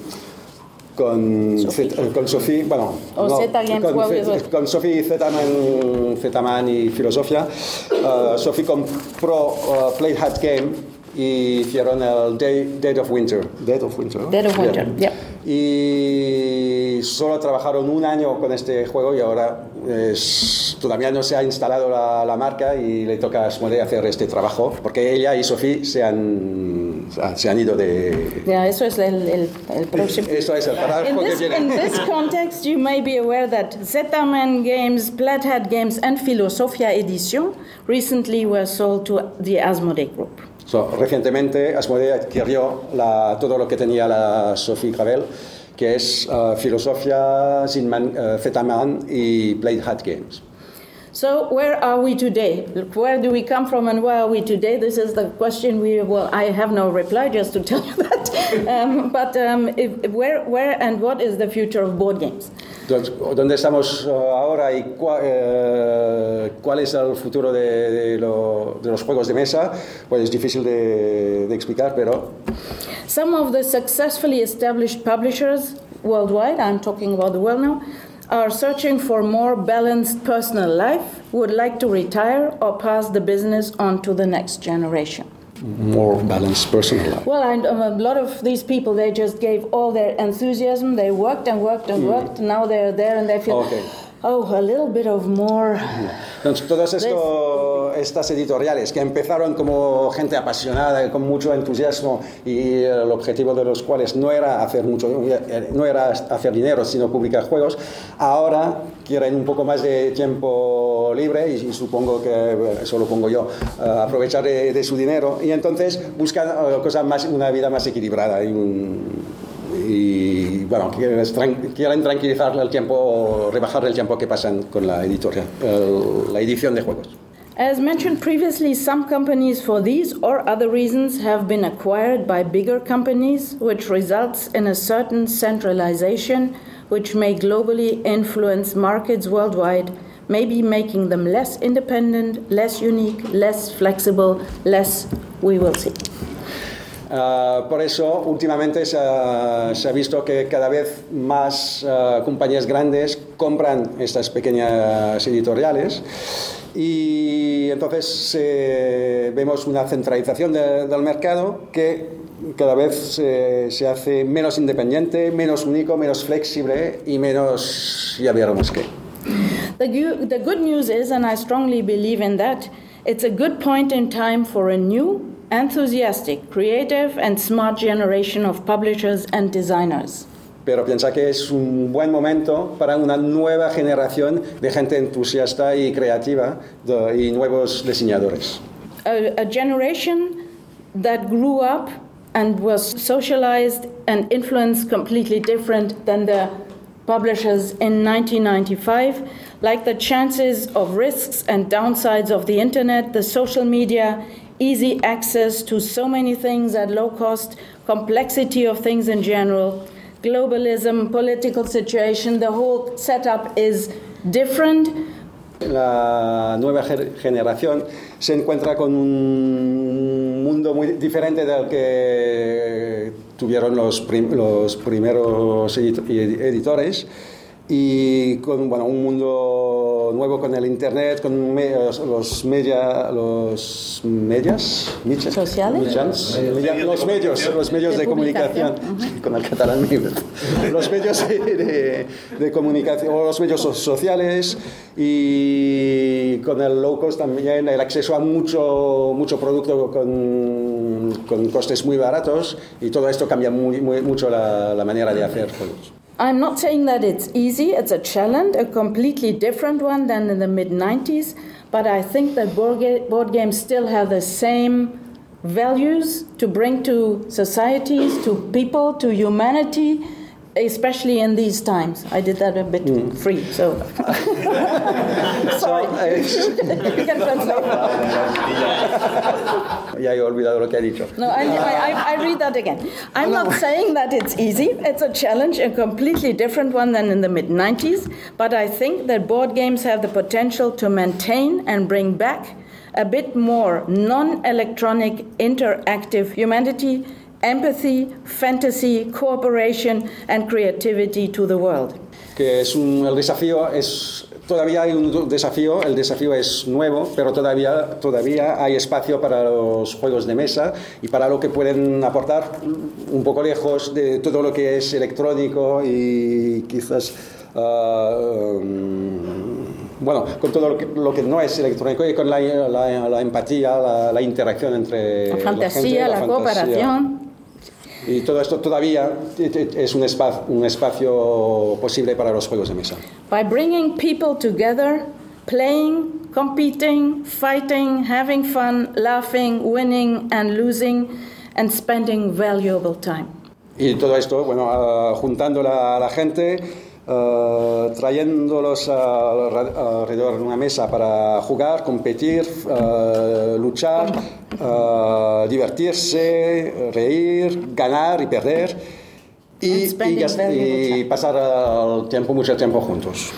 con Sophie, con Sophie bueno, o no, Z con, well, con Sophie Zetaman, Zetaman y Filosofia. Uh, Sophie compró uh, Play Hat Game y hicieron el Day, Dead of Winter. Dead of Winter. Dead of Winter, yeah. yeah. Y solo trabajaron un año con este juego y ahora es, todavía no se ha instalado la, la, marca y le toca a Asmodee hacer este trabajo porque ella y Sophie se han, se han ido de... Yeah, eso es el, el, el próximo. Eso es el para in, el this, in this context, you may be aware that Zetaman Games, Plaid Hat Games and Filosofia Edition recently were sold to the Asmodee Group. So, recientemente Asmodee adquirió la, todo lo que tenía la Sophie Gravel que es uh, Filosofia, Zinman, uh, Zetaman y Blade Hat Games. So where are we today? Where do we come from and where are we today? This is the question we, well, I have no reply just to tell you that. Um, but um, if, where, where and what is the future of board games? ¿Dónde estamos ahora y cuál, eh, cuál es el futuro de, de, lo, de, los juegos de mesa? Pues es difícil de, de explicar, pero... Some of the successfully established publishers worldwide, I'm talking about the world now, are searching for more balanced personal life, would like to retire or pass the business on to the next generation. More balanced personal life. Well, and um, a lot of these people, they just gave all their enthusiasm. They worked and worked and mm. worked. Now they're there and they feel, okay. Oh, a little bit of more. Entonces, todo esto, estas editoriales que empezaron como gente apasionada, con mucho entusiasmo y el objetivo de los cuales no era hacer mucho, no era hacer dinero, sino publicar juegos, ahora quieren un poco más de tiempo libre y, supongo que eso lo pongo yo, eh, aprovechar de, su dinero y entonces buscan eh, cosas más, una vida más equilibrada y, y bueno, quieren, el tiempo, rebajar el tiempo que pasan con la editorial, la edición de juegos. As mentioned previously, some companies, for these or other reasons, have been acquired by bigger companies, which results in a certain centralization, which may globally influence markets worldwide, maybe making them less independent, less unique, less flexible, less we will see. Uh, por eso, últimamente se ha, se ha, visto que cada vez más uh, compañías grandes compran estas pequeñas editoriales y entonces eh, vemos una centralización de, del mercado que cada vez se, se, hace menos independiente, menos único, menos flexible y menos, ya veremos qué. The, the good news is, and I strongly believe in that, it's a good point in time for a new, enthusiastic, creative, and smart generation of publishers and designers. pero piensa que es un buen momento para una nueva generación de gente entusiasta y creativa de, y nuevos diseñadores. A, a generation that grew up and was socialized and influenced completely different than the publishers in 1995, like the chances of risks and downsides of the internet, the social media, easy access to so many things at low cost, complexity of things in general, globalism, political situation, the whole setup is different. La nueva generación se encuentra con un mundo muy diferente del que tuvieron los, prim los primeros editores y con bueno, un mundo nuevo con el internet, con me, los, media, los medias, sociales, los medios, los medios de, comunicación, con el catalán los medios de, de, comunicación, los medios sociales y con el low cost también el acceso a mucho, mucho producto con, con costes muy baratos y todo esto cambia muy, muy mucho la, la manera de hacer juegos. I'm not saying that it's easy, it's a challenge, a completely different one than in the mid 90s, but I think that board, ga- board games still have the same values to bring to societies, to people, to humanity especially in these times. I did that a bit mm. free, so. Sorry. you can translate. ya he olvidado lo que ha dicho. No, I, I, I read that again. I'm not saying that it's easy. It's a challenge, a completely different one than in the mid 90s. But I think that board games have the potential to maintain and bring back a bit more non electronic interactive humanity empathy, fantasy, cooperation and creativity to the world. Que es un, el desafío es todavía hay un desafío, el desafío es nuevo, pero todavía, todavía hay espacio para los juegos de mesa y para lo que pueden aportar un poco lejos de todo lo que es electrónico y quizás... Uh, bueno, con todo lo que, lo que, no es electrónico y con la, la, la empatía, la, la, interacción entre la fantasía, la, gente, la cooperación. Y todo esto todavía es un espacio, un espacio posible para los juegos de mesa. By bringing people together, playing, competing, fighting, having fun, laughing, winning and losing, and spending valuable time. Y todo esto, bueno, uh, juntando a la gente Uh, trayéndolos alrededor de una mesa para jugar, competir, uh, luchar, uh, divertirse, reír, ganar y perder y, y, y pasar el tiempo, mucho tiempo juntos.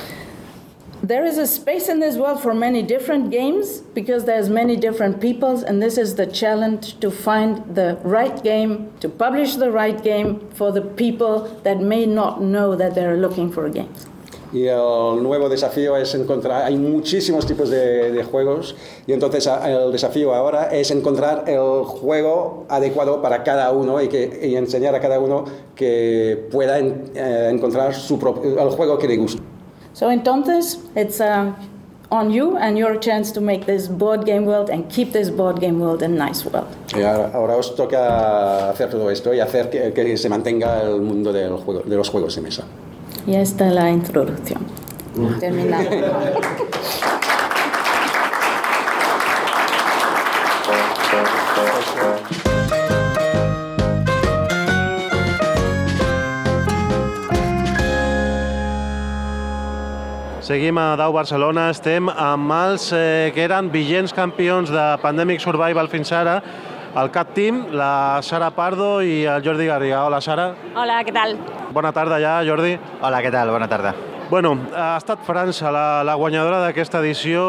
There is a space in this world for many different games because there's many different peoples and this is the challenge to find the right game, to publish the right game for the people that may not know that they're looking for games. Y el nuevo desafío es encontrar, hay muchísimos tipos de, de, juegos y entonces el desafío ahora es encontrar el juego adecuado para cada uno y, que, y enseñar a cada uno que pueda en, eh, encontrar su el juego que le guste. So entonces, it's uh, on you and your chance to make this board game world and keep this board game world a nice world. Y ahora, ahora os toca hacer todo esto y hacer que, que se mantenga el mundo del juego, de los juegos de mesa. Y esta es la introducción. Terminado. Seguim a Dau Barcelona, estem amb els eh, que eren vigents campions de Pandemic Survival fins ara, el Cat Team, la Sara Pardo i el Jordi Garriga. Hola, Sara. Hola, què tal? Bona tarda ja, Jordi. Hola, què tal? Bona tarda. Bueno, ha estat França la, la guanyadora d'aquesta edició.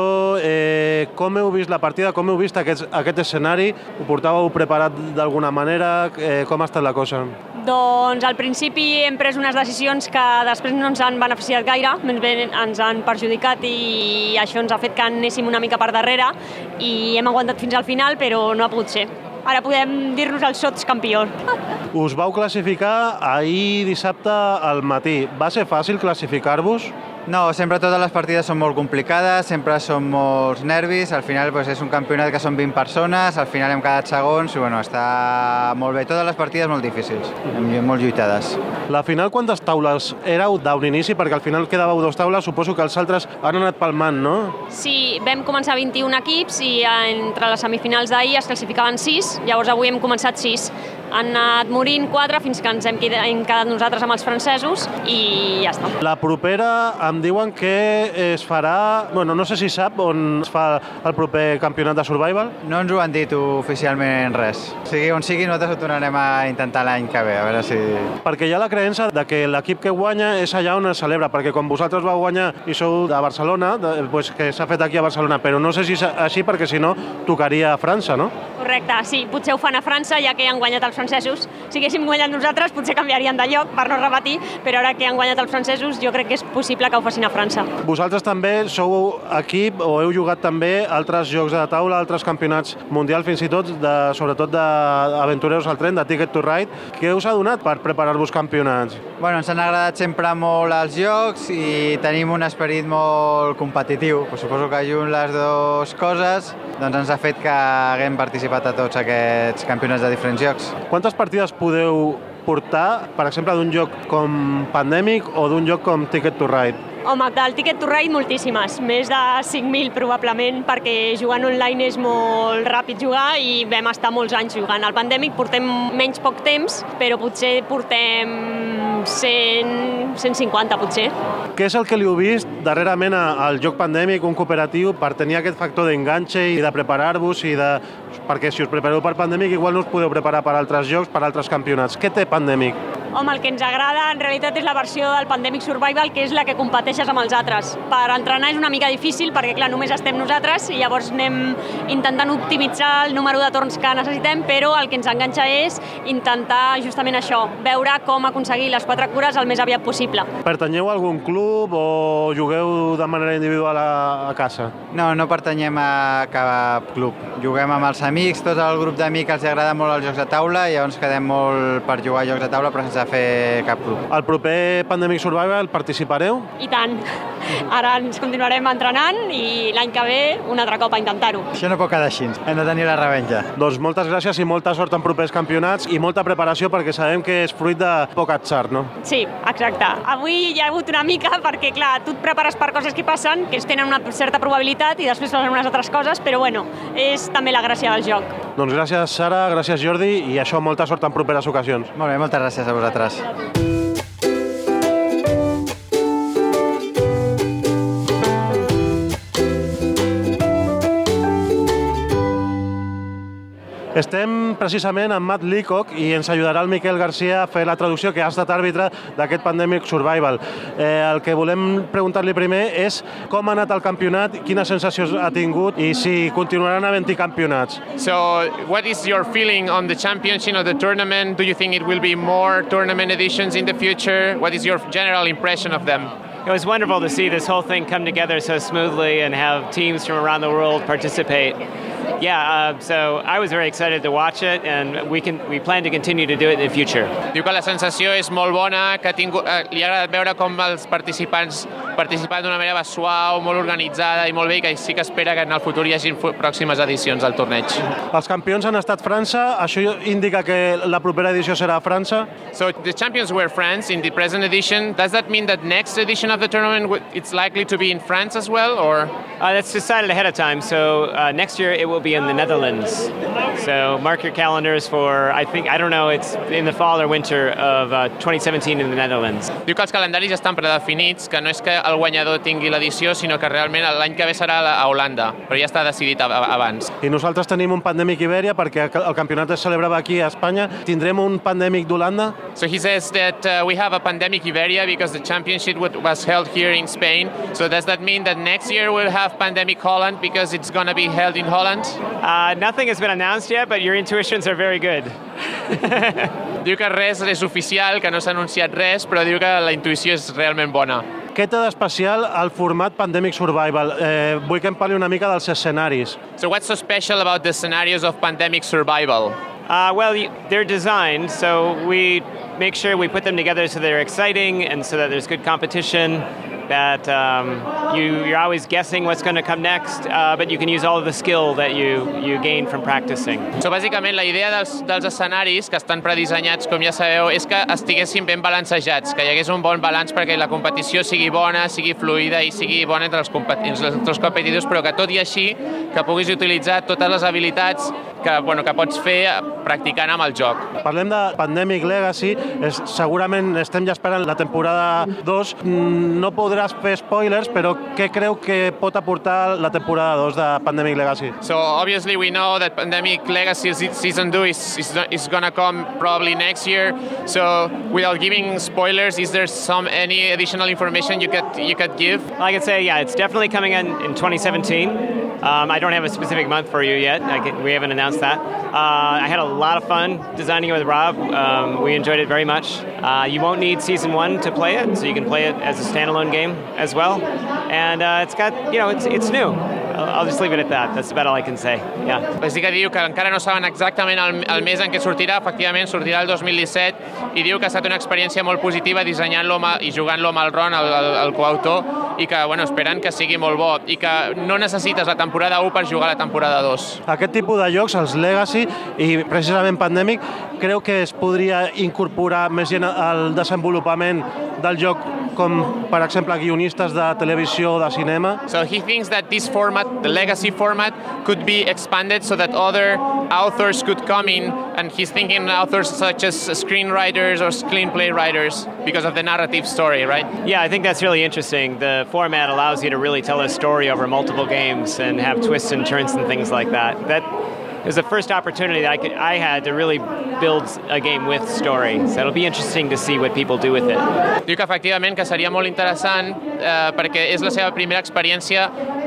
Eh, com heu vist la partida? Com heu vist aquest, aquest escenari? Ho portàveu preparat d'alguna manera? Eh, com ha estat la cosa? Doncs al principi hem pres unes decisions que després no ens han beneficiat gaire, més bé ens han perjudicat i això ens ha fet que anéssim una mica per darrere i hem aguantat fins al final, però no ha pogut ser. Ara podem dir-nos els sots campió. Us vau classificar ahir dissabte al matí. Va ser fàcil classificar-vos? No, sempre totes les partides són molt complicades, sempre són molts nervis, al final pues, és un campionat que són 20 persones, al final hem quedat segons i bueno, està molt bé. Totes les partides molt difícils, molt lluitades. La final quantes taules éreu d'un inici? Perquè al final quedàveu dos taules, suposo que els altres han anat palmant, no? Sí, vam començar 21 equips i entre les semifinals d'ahir es classificaven 6, llavors avui hem començat 6. Han anat morint 4 fins que ens hem quedat nosaltres amb els francesos i ja està. La propera em diuen que es farà... Bueno, no sé si sap on es fa el proper campionat de Survival. No ens ho han dit oficialment res. O sigui, on sigui, nosaltres ho tornarem a intentar l'any que ve, a veure si... Perquè hi ha la creença de que l'equip que guanya és allà on es celebra, perquè com vosaltres vau guanyar i sou de Barcelona, de, pues que s'ha fet aquí a Barcelona, però no sé si és així perquè si no tocaria a França, no? Correcte, sí, potser ho fan a França, ja que han guanyat els francesos. Si haguéssim guanyat nosaltres, potser canviarien de lloc per no repetir, però ara que han guanyat els francesos, jo crec que és possible que ho facin a França. Vosaltres també sou equip o heu jugat també altres jocs de taula, altres campionats mundials, fins i tot, de, sobretot d'Aventureros al tren, de Ticket to Ride. Què us ha donat per preparar-vos campionats? Bueno, ens han agradat sempre molt els jocs i tenim un esperit molt competitiu. Pues suposo que junt les dues coses doncs ens ha fet que haguem participat a tots aquests campionats de diferents jocs. Quantes partides podeu portar, per exemple, d'un joc com Pandemic o d'un joc com Ticket to Ride? Home, del Ticket to Ride moltíssimes, més de 5.000 probablement, perquè jugant online és molt ràpid jugar i vam estar molts anys jugant. Al Pandemic portem menys poc temps, però potser portem 100, 150 potser. Què és el que li heu vist darrerament al joc Pandemic, un cooperatiu, per tenir aquest factor d'enganxe i de preparar-vos i de... perquè si us prepareu per Pandemic igual no us podeu preparar per altres jocs, per altres campionats. Què té Pandemic? Home, el que ens agrada en realitat és la versió del Pandemic Survival, que és la que competeixes amb els altres. Per entrenar és una mica difícil perquè, clar, només estem nosaltres i llavors anem intentant optimitzar el número de torns que necessitem, però el que ens enganxa és intentar justament això, veure com aconseguir les quatre cures el més aviat possible. Pertanyeu a algun club o jugueu de manera individual a, a casa? No, no pertanyem a cap club. Juguem amb els amics, tot el grup d'amics els agrada molt els jocs de taula i llavors quedem molt per jugar a jocs de taula però sense fer cap club. Al proper Pandemic Survival participareu? I tant. Ara ens continuarem entrenant i l'any que ve un altre cop a intentar-ho. Això no pot quedar així, hem de tenir la revenja. Doncs moltes gràcies i molta sort en propers campionats i molta preparació perquè sabem que és fruit de poc atzar, no? Sí, exacte. Avui hi ha hagut una mica perquè, clar, tu et prepares per coses que passen, que tenen una certa probabilitat i després passen unes altres coses, però bueno, és també la gràcia del joc. Doncs gràcies, Sara, gràcies, Jordi, i això, molta sort en properes ocasions. Molt bé, moltes gràcies a vosaltres. atrás. Estem precisament amb Matt Leacock i ens ajudarà el Miquel Garcia a fer la traducció que ha estat àrbitre d'aquest Pandemic Survival. Eh, el que volem preguntar-li primer és com ha anat el campionat, quines sensacions ha tingut i si continuaran havent-hi campionats. So, what is your feeling on the championship of the tournament? Do you think it will be more tournament editions in the future? What is your general impression of them? It was wonderful to see this whole thing come together so smoothly and have teams from around the world participate. Yeah, uh, so I was very excited to watch it, and we can we plan to continue to do it in the future. Diu que la sensació és molt bona, que tingut, eh, li ha agradat veure com els participants participen d'una manera suau, molt organitzada i molt bé, i que sí que espera que en el futur hi hagi pròximes edicions al torneig. Els campions han estat França, això indica que la propera edició serà a França? So the champions were France in the present edition. Does that mean that next edition of the tournament it's likely to be in France as well, or? Uh, that's decided ahead of time. So uh, next year it will be in the Netherlands. So mark your calendars for I think I don't know it's in the fall or winter of uh, 2017 in the Netherlands. Diu que els calendaris ja estan predefinits, que no és que el guanyador tingui l'edició, sinó que realment l'any que ve serà a Holanda, però ja està decidit abans. I nosaltres tenim un pandèmic Ibèria perquè el campionat es celebrava aquí a Espanya. Tindrem un pandèmic d'Holanda? So he says that uh, we have a pandemic Iberia because the championship was held here in Spain. So does that mean that next year we'll have pandemic Holland because it's going to be held in Holland? Uh, nothing has been announced yet, but your intuitions are very good. diu que res és oficial, que no s'ha anunciat res, però diu que la intuïció és realment bona. Què té d'especial el format Pandemic Survival? Eh, vull que em parli una mica dels escenaris. So what's so special about the scenarios of Pandemic Survival? Uh, well, they're designed, so we make sure we put them together so they're exciting and so that there's good competition that um, you, you're always guessing what's going to come next, uh, but you can use all of the skill that you, you gain from practicing. So, bàsicament, la idea dels, dels escenaris que estan predissenyats, com ja sabeu, és que estiguessin ben balancejats, que hi hagués un bon balanç perquè la competició sigui bona, sigui fluida i sigui bona entre els, entre els competidors, però que tot i així que puguis utilitzar totes les habilitats que, bueno, que pots fer practicant amb el joc. Parlem de Pandemic Legacy, és, segurament estem ja esperant la temporada 2. No podràs fer spoilers, però què creu que pot aportar la temporada 2 de Pandemic Legacy? So obviously we know that Pandemic Legacy season 2 is, is, is gonna come probably next year. So without giving spoilers, is there some any additional information you could you could give? I can say yeah, it's definitely coming in in 2017. Um, I don't have a specific month for you yet. Can, we haven't announced that. Uh, I had a lot of fun designing it with Rob. Um, we enjoyed it very much. Uh, you won't need season one to play it, so you can play it as a standalone game as well. And uh, it's got, you know, it's, it's new. I'll just leave it at that. That's about all I can say. Yeah. Així que diu que encara no saben exactament el, el mes en què sortirà, efectivament sortirà el 2017 i diu que ha estat una experiència molt positiva dissenyant-lo i jugant-lo amb el Ron, el, el, el coautor, i que bueno, esperen que sigui molt bo i que no necessites la temporada 1 per jugar la temporada 2. Aquest tipus de jocs, els Legacy i precisament Pandemic, creu que es podria incorporar més gent al desenvolupament del joc com, per exemple, guionistes de televisió o de cinema? So he thinks that this format, the legacy format, could be expanded so that other authors could come in, and he's thinking authors such as screenwriters or screenplay writers because of the narrative story, right? Yeah, I think that's really interesting. The format allows you to really tell a story over multiple games and have twists and turns and things like that. That it was the first opportunity that I, could, I had to really build a game with story. So it'll be interesting to see what people do with it. Diu que efectivament que seria molt interessant eh, perquè és la seva primera experiència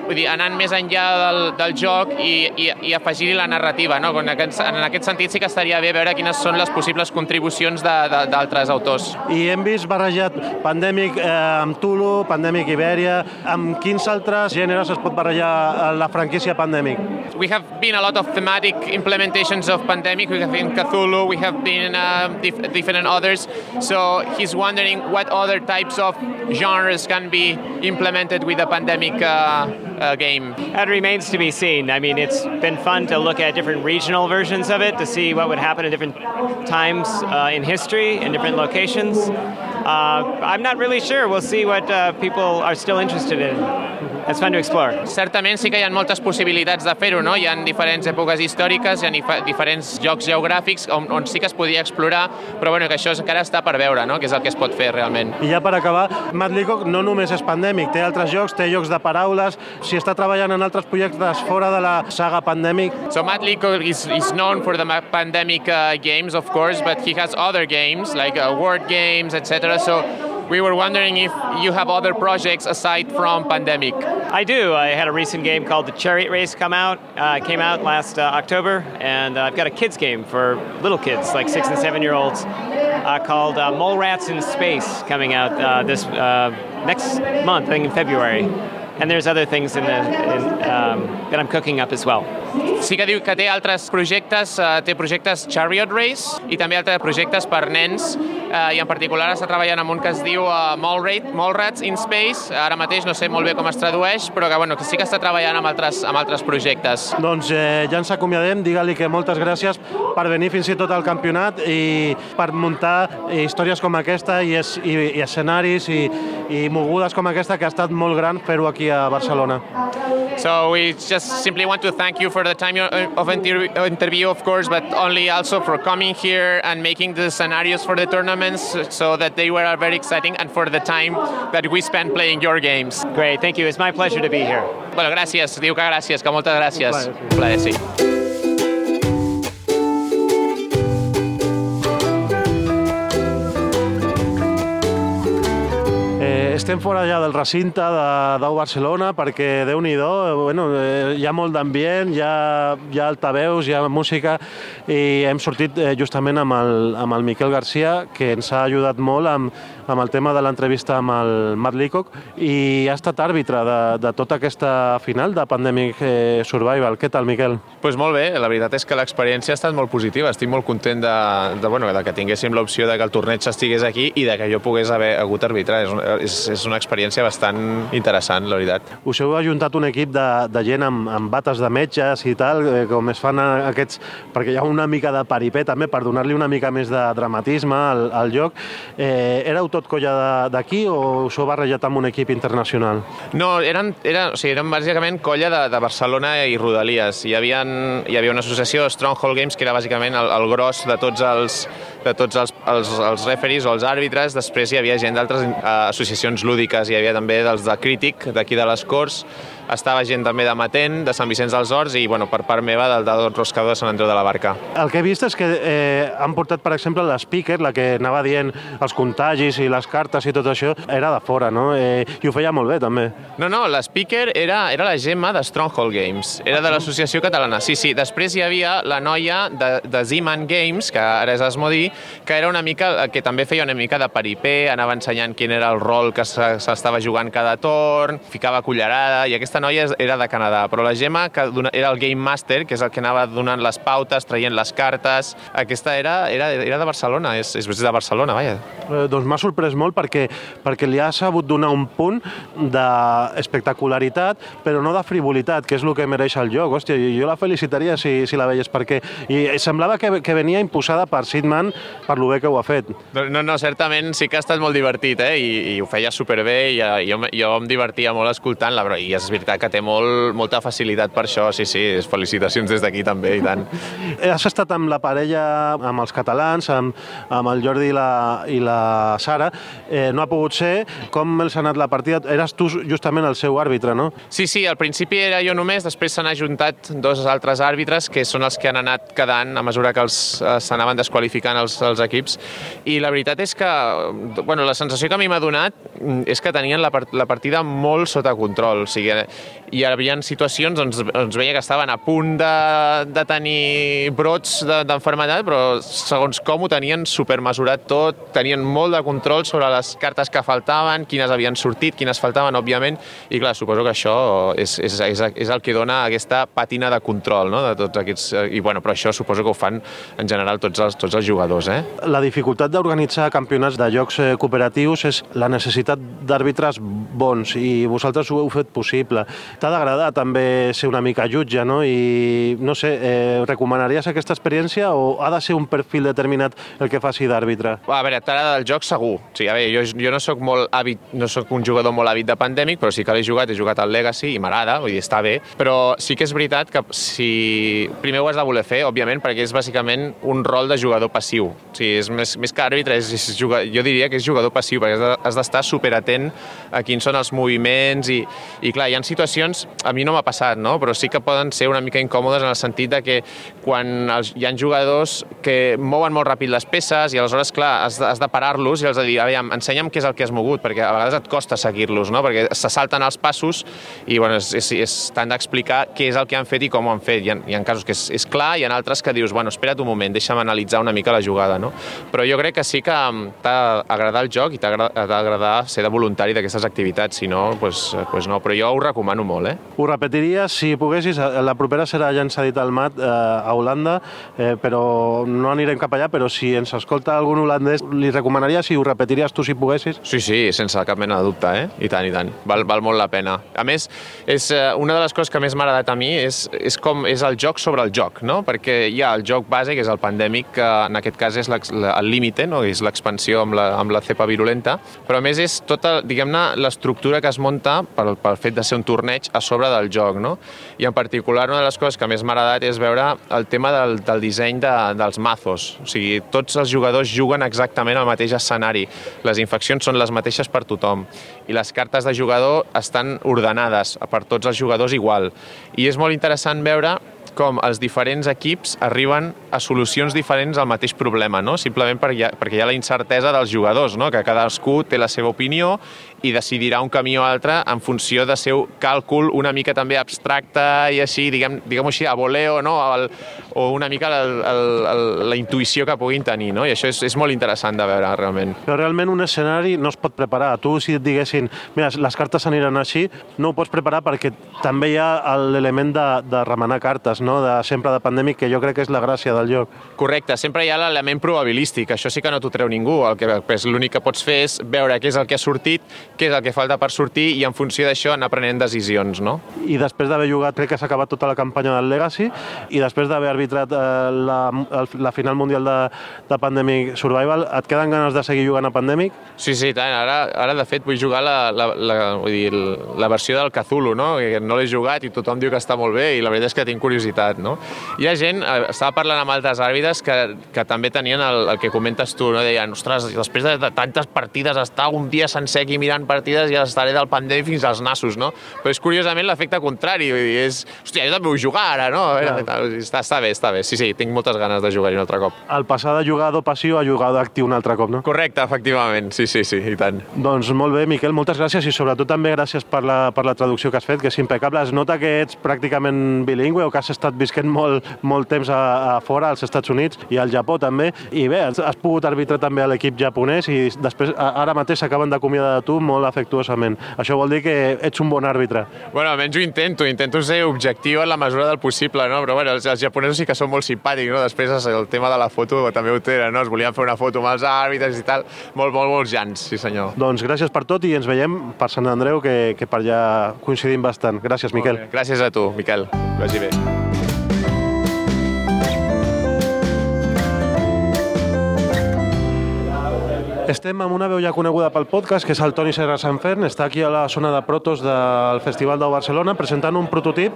vull dir, anant més enllà del, del joc i, i, i afegir-hi la narrativa. No? En, aquest, en aquest sentit sí que estaria bé veure quines són les possibles contribucions d'altres autors. I hem vist barrejat Pandemic eh, amb Tulu, Pandemic Ibèria, amb quins altres gèneres es pot barrejar eh, la franquícia Pandemic? We have been a lot of thematic implementations of Pandemic. We have been Cthulhu, we have been uh, dif different others. So he's wondering what other types of genres can be implemented with a Pandemic uh, uh, game. That remains to be seen. I mean, it's been fun to look at different regional versions of it to see what would happen at different times uh, in history in different locations. Uh, I'm not really sure. We'll see what uh, people are still interested in. It's fun to explore. Certament sí que hi ha moltes possibilitats de fer-ho, no? Hi ha diferents èpoques històriques, hi ha diferents jocs geogràfics on, on sí que es podia explorar, però bueno, que això encara està per veure, no? que és el que es pot fer realment. I ja per acabar, Matt Leacock no només és pandèmic, té altres jocs, té jocs de paraules, si està treballant en altres projectes fora de la saga Pandemic. So Matt Leacock is, is known for the Pandemic uh, games, of course, but he has other games, like uh, word games, etc. So we were wondering if you have other projects aside from Pandemic. I do. I had a recent game called The Chariot Race come out. Uh, came out last uh, October, and uh, I've got a kids game for little kids, like six and seven year olds, uh, called uh, Mole Rats in Space, coming out uh, this next month, I think in February. And there's other things in the, in, um, that I'm cooking up as well. sí que diu que té altres projectes, uh, té projectes Chariot Race i també altres projectes per nens uh, i en particular està treballant amb un que es diu uh, Mallrats, Mallrats in Space, ara mateix no sé molt bé com es tradueix, però que, bueno, que sí que està treballant amb altres, amb altres projectes. Doncs eh, ja ens acomiadem, digue-li que moltes gràcies per venir fins i tot al campionat i per muntar històries com aquesta i, es, i, i escenaris i, i mogudes com aquesta que ha estat molt gran fer-ho aquí a Barcelona. So we just simply want to thank you for the time uh, of interview, of course, but only also for coming here and making the scenarios for the tournaments so that they were very exciting and for the time that we spent playing your games. Great, thank you. It's my pleasure to be here. Bueno, gràcies. Diu que gràcies, que moltes gràcies. Un plaer, sí. Estem fora ja del recinte de d'Au Barcelona perquè, déu nhi bueno, eh, hi ha molt d'ambient, hi, ha, hi ha altaveus, hi ha música i hem sortit eh, justament amb el, amb el Miquel Garcia, que ens ha ajudat molt amb, amb el tema de l'entrevista amb el Matt Leacock i ha estat àrbitre de, de tota aquesta final de Pandemic eh, Survival. Què tal, Miquel? Pues molt bé, la veritat és que l'experiència ha estat molt positiva. Estic molt content de, de, bueno, de que tinguéssim l'opció de que el torneig estigués aquí i de que jo pogués haver hagut arbitrar. És, és, és una experiència bastant interessant, la veritat. Us heu ajuntat un equip de, de gent amb, amb bates de metges i tal, eh, com es fan aquests... perquè hi ha una mica de paripé també per donar-li una mica més de dramatisme al, al joc. Eh, éreu tot colla d'aquí o us heu barrejat amb un equip internacional? No, eren, eren, o sigui, eren bàsicament colla de, de Barcelona i Rodalies. Hi havia, hi havia una associació, Stronghold Games, que era bàsicament el, el gros de tots els, de tots els, els, els referees o els àrbitres. Després hi havia gent d'altres eh, associacions lúdiques, hi havia també dels de Crític, d'aquí de les Corts, estava gent també de Matent, de Sant Vicenç dels Horts i, bueno, per part meva, del de Roscador de Sant Andreu de la Barca. El que he vist és que eh, han portat, per exemple, l'speaker, la que anava dient els contagis i les cartes i tot això, era de fora, no? Eh, I ho feia molt bé, també. No, no, l'speaker era, era la Gemma de Stronghold Games, era de l'Associació Catalana. Sí, sí, després hi havia la noia de, de Zeman Games, que ara és Asmodí, que era una mica, que també feia una mica de paripé, anava ensenyant quin era el rol que s'estava jugant cada torn, ficava cullerada, i aquesta noia era de Canadà, però la Gemma, que era el Game Master, que és el que anava donant les pautes, traient les cartes, aquesta era, era, era de Barcelona, és, és de Barcelona, vaja. Eh, doncs m'ha sorprès molt perquè, perquè li ha sabut donar un punt d'espectacularitat, però no de frivolitat, que és el que mereix el joc. Hòstia, jo la felicitaria si, si la veies, perquè i semblava que, que venia imposada per Sidman per lo bé que ho ha fet. No, no, certament sí que ha estat molt divertit, eh? I, i ho feia superbé, i jo, jo em divertia molt escoltant-la, però i és veritat que té molt, molta facilitat per això, sí, sí, felicitacions des d'aquí també, i tant. Has estat amb la parella, amb els catalans, amb, amb el Jordi i la, i la Sara, eh, no ha pogut ser. Com els ha anat la partida? Eres tu justament el seu àrbitre, no? Sí, sí, al principi era jo només, després s'han ajuntat dos altres àrbitres, que són els que han anat quedant a mesura que eh, s'anaven desqualificant els, els equips, i la veritat és que, bueno, la sensació que a mi m'ha donat mm, és que tenien la, la partida molt sota control, o sigui, hi havia situacions on ens veia que estaven a punt de, de tenir brots d'enfermetat, de, però segons com ho tenien supermesurat tot, tenien molt de control sobre les cartes que faltaven, quines havien sortit, quines faltaven, òbviament, i clar, suposo que això és, és, és, és el que dona aquesta patina de control, no?, de tots aquests... I bueno, però això suposo que ho fan en general tots els, tots els jugadors, eh? La dificultat d'organitzar campionats de jocs eh, cooperatius és la necessitat d'àrbitres bons i vosaltres ho heu fet possible t'ha d'agradar també ser una mica jutge, no? I, no sé, eh, recomanaries aquesta experiència o ha de ser un perfil determinat el que faci d'àrbitre? A veure, t'agrada el joc segur. O sigui, a veure, jo, jo no sóc molt hàbit, no sóc un jugador molt hàbit de Pandemic, però sí que l'he jugat, he jugat al Legacy i m'agrada, vull dir, està bé, però sí que és veritat que si... Primer ho has de voler fer, òbviament, perquè és bàsicament un rol de jugador passiu. O sigui, és més, més que àrbitre, és, és jugador, jo diria que és jugador passiu, perquè has d'estar superatent a quins són els moviments i, i clar, hi ha situacions a mi no m'ha passat, no? però sí que poden ser una mica incòmodes en el sentit de que quan els, hi ha jugadors que mouen molt ràpid les peces i aleshores, clar, has, has de parar-los i els de dir, aviam, ensenya'm què és el que has mogut, perquè a vegades et costa seguir-los, no? perquè se salten els passos i bueno, és, és, és tant d'explicar què és el que han fet i com ho han fet. Hi ha, hi ha casos que és, és clar i en altres que dius, bueno, espera't un moment, deixa'm analitzar una mica la jugada. No? Però jo crec que sí que t'ha d'agradar el joc i t'ha d'agradar ser de voluntari d'aquestes activitats, si no, pues, pues no. Però jo ho recomano molt, eh? Ho repetiries si poguessis. eh, La propera serà, ja ens ha dit el Mat, eh, a Holanda, eh, però no anirem cap allà, però si ens escolta algun holandès, li recomanaria si ho repetiries tu si poguessis? Sí, sí, sense cap mena de dubte, eh? I tant, i tant. Val, val molt la pena. A més, és eh, una de les coses que més m'ha agradat a mi és, és com és el joc sobre el joc, no? Perquè hi ha el joc base, que és el pandèmic, que en aquest cas és el límite, no? és l'expansió amb, la, amb la cepa virulenta, però a més és tota, diguem-ne, l'estructura que es munta pel, pel fet de ser un torneig a sobre del joc, no? I en particular una de les coses que més m'ha agradat és veure el tema del, del disseny de, dels mazos. O sigui, tots els jugadors juguen exactament al mateix escenari. Les infeccions són les mateixes per tothom. I les cartes de jugador estan ordenades per tots els jugadors igual. I és molt interessant veure com els diferents equips arriben a solucions diferents al mateix problema, no? simplement perquè hi ha, perquè hi ha la incertesa dels jugadors, no? que cadascú té la seva opinió i decidirà un camí o altre en funció de seu càlcul una mica també abstracte i així, diguem, diguem així, a voleo, no? el, o una mica el, el, el, la intuïció que puguin tenir, no? i això és, és molt interessant de veure realment. Però realment un escenari no es pot preparar. Tu, si et diguessin, mira, les cartes aniran així, no ho pots preparar perquè també hi ha l'element de, de remenar cartes, no? de, sempre de pandèmic, que jo crec que és la gràcia del joc. Correcte, sempre hi ha l'element probabilístic, això sí que no t'ho treu ningú, el que pues, l'únic que pots fer és veure què és el que ha sortit, què és el que falta per sortir i en funció d'això anar prenent decisions, no? I després d'haver jugat, crec que s'ha acabat tota la campanya del Legacy, i després d'haver arbitrat eh, la, el- la final mundial de, de Pandemic Survival, et queden ganes de seguir jugant a Pandemic? Sí, sí, tant. Ara, ara de fet, vull jugar la, la, la, vull dir, la versió del Cthulhu, no? Que no l'he jugat i tothom diu que està molt bé i la veritat és que tinc curiositat, no? Hi ha gent, eh, estava parlant amb altres àrbitres que, que també tenien el, el que comentes tu, no? Deien, ostres, després de, de tantes partides, estar un dia sencer aquí mirant partides i estaré del pandèmic fins als nassos, no? Però és curiosament l'efecte contrari, vull dir, és, hòstia, jo també vull jugar ara, no? Tal, Està, està bé, està bé. Sí, sí, tinc moltes ganes de jugar un altre cop. El passar de jugador passiu a jugador actiu un altre cop, no? Correcte, efectivament, sí, sí, sí, i tant. Doncs molt bé, Miquel, moltes gràcies i sobretot també gràcies per la, per la traducció que has fet, que és impecable. Es nota que ets pràcticament bilingüe o que has estat visquent molt, molt temps a, a fora, als Estats Units i al Japó també. I bé, has, has pogut arbitrar també a l'equip japonès i després ara mateix s'acaben d'acomiadar de tu molt afectuosament. Això vol dir que ets un bon àrbitre. Bueno, almenys ho intento, intento ser objectiu en la mesura del possible, no? Però bueno, els, els japonesos sí que són molt simpàtics, no? Després el tema de la foto també ho tenen, no? Es volien fer una foto amb els àrbitres i tal. Molt, molt, molt jans, sí senyor. Doncs gràcies per tot i ens veiem per Sant Andreu, que, que per allà coincidim bastant. Gràcies, Miquel. Gràcies a tu, Miquel. Que vagi bé. Estem amb una veu ja coneguda pel podcast, que és el Toni Serra Sanfern. Està aquí a la zona de protos del Festival de Barcelona presentant un prototip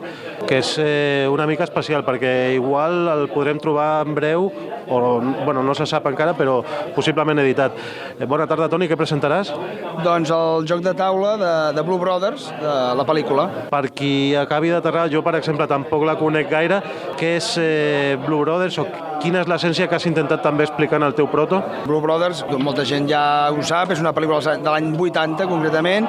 que és eh, una mica especial, perquè igual el podrem trobar en breu, o bueno, no se sap encara, però possiblement editat. Eh, bona tarda, Toni, què presentaràs? Doncs el joc de taula de, de Blue Brothers, de la pel·lícula. Per qui acabi d'aterrar, jo, per exemple, tampoc la conec gaire. Què és eh, Blue Brothers o quina és l'essència que has intentat també explicar en el teu proto? Blue Brothers, molta gent ja ho sap, és una pel·lícula de l'any 80, concretament,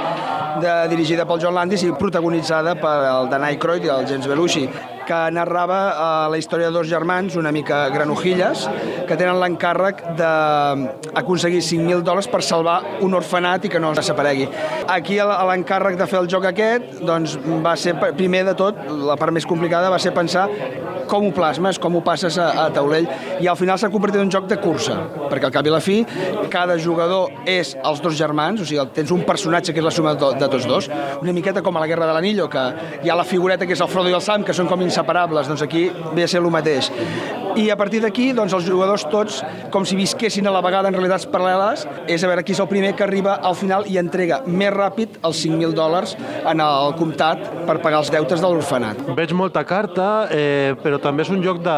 de, dirigida pel John Landis i protagonitzada per el Dan Aykroyd i el James Belushi que narrava eh, la història de dos germans, una mica granujilles, que tenen l'encàrrec d'aconseguir 5.000 dòlars per salvar un orfenat i que no desaparegui. Aquí l'encàrrec de fer el joc aquest doncs, va ser, primer de tot, la part més complicada va ser pensar com ho plasmes, com ho passes a, a taulell, i al final s'ha convertit en un joc de cursa, perquè al cap i la fi cada jugador és els dos germans, o sigui, tens un personatge que és la suma de, de tots dos, una miqueta com a la Guerra de l'Anillo, que hi ha la figureta que és el Frodo i el Sam, que són com inseparables, doncs aquí ve a ser el mateix. I a partir d'aquí, doncs els jugadors tots, com si visquessin a la vegada en realitats paral·leles, és a veure qui és el primer que arriba al final i entrega més ràpid els 5.000 dòlars en el comptat per pagar els deutes de l'orfenat. Veig molta carta, eh, però també és un joc de,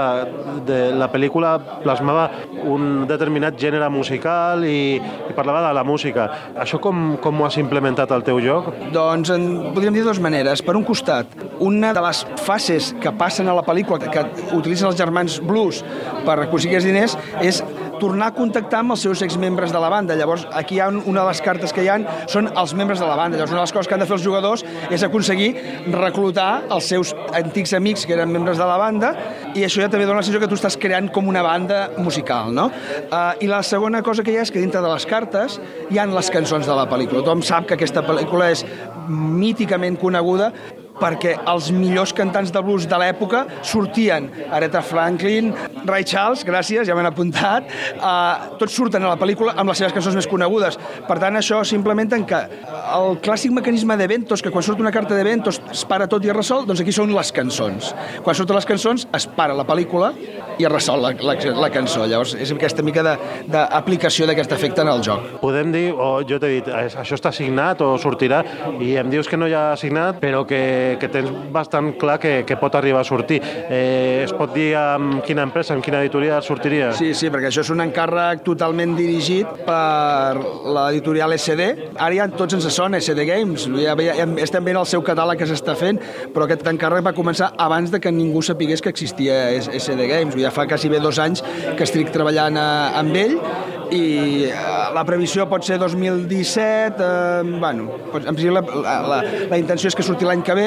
de... La pel·lícula plasmava un determinat gènere musical i, i parlava de la música. Això com, com ho has implementat al teu joc? Doncs en, podríem dir dues maneres. Per un costat, una de les fases que passen a la pel·lícula que, que utilitzen els germans Blues per aconseguir els diners és tornar a contactar amb els seus exmembres de la banda. Llavors, aquí hi ha una de les cartes que hi han són els membres de la banda. Llavors, una de les coses que han de fer els jugadors és aconseguir reclutar els seus antics amics que eren membres de la banda i això ja també dona la sensació que tu estàs creant com una banda musical, no? Uh, I la segona cosa que hi ha és que dintre de les cartes hi han les cançons de la pel·lícula. Tothom sap que aquesta pel·lícula és míticament coneguda perquè els millors cantants de blues de l'època sortien. Aretha Franklin, Ray Charles, gràcies, ja m'han apuntat, uh, tots surten a la pel·lícula amb les seves cançons més conegudes. Per tant, això s'implementa en que el clàssic mecanisme d'eventos, que quan surt una carta d'eventos es para tot i es resol, doncs aquí són les cançons. Quan surten les cançons es para la pel·lícula i es resol la, la, la cançó. Llavors és aquesta mica d'aplicació d'aquest efecte en el joc. Podem dir, o jo t'he dit, això està signat o sortirà, i em dius que no hi ha signat, però que que tens bastant clar que, que pot arribar a sortir. Eh, es pot dir amb quina empresa, amb quina editorial sortiria? Sí, sí, perquè això és un encàrrec totalment dirigit per l'editorial SD. Ara ja tots ens sona SD Games, ja, ja estem veient el seu catàleg que s'està fent, però aquest encàrrec va començar abans de que ningú sapigués que existia SD Games. Ja fa quasi bé dos anys que estic treballant eh, amb ell i eh, la previsió pot ser 2017, eh, bueno, en principi la, la, la, la intenció és que surti l'any que ve,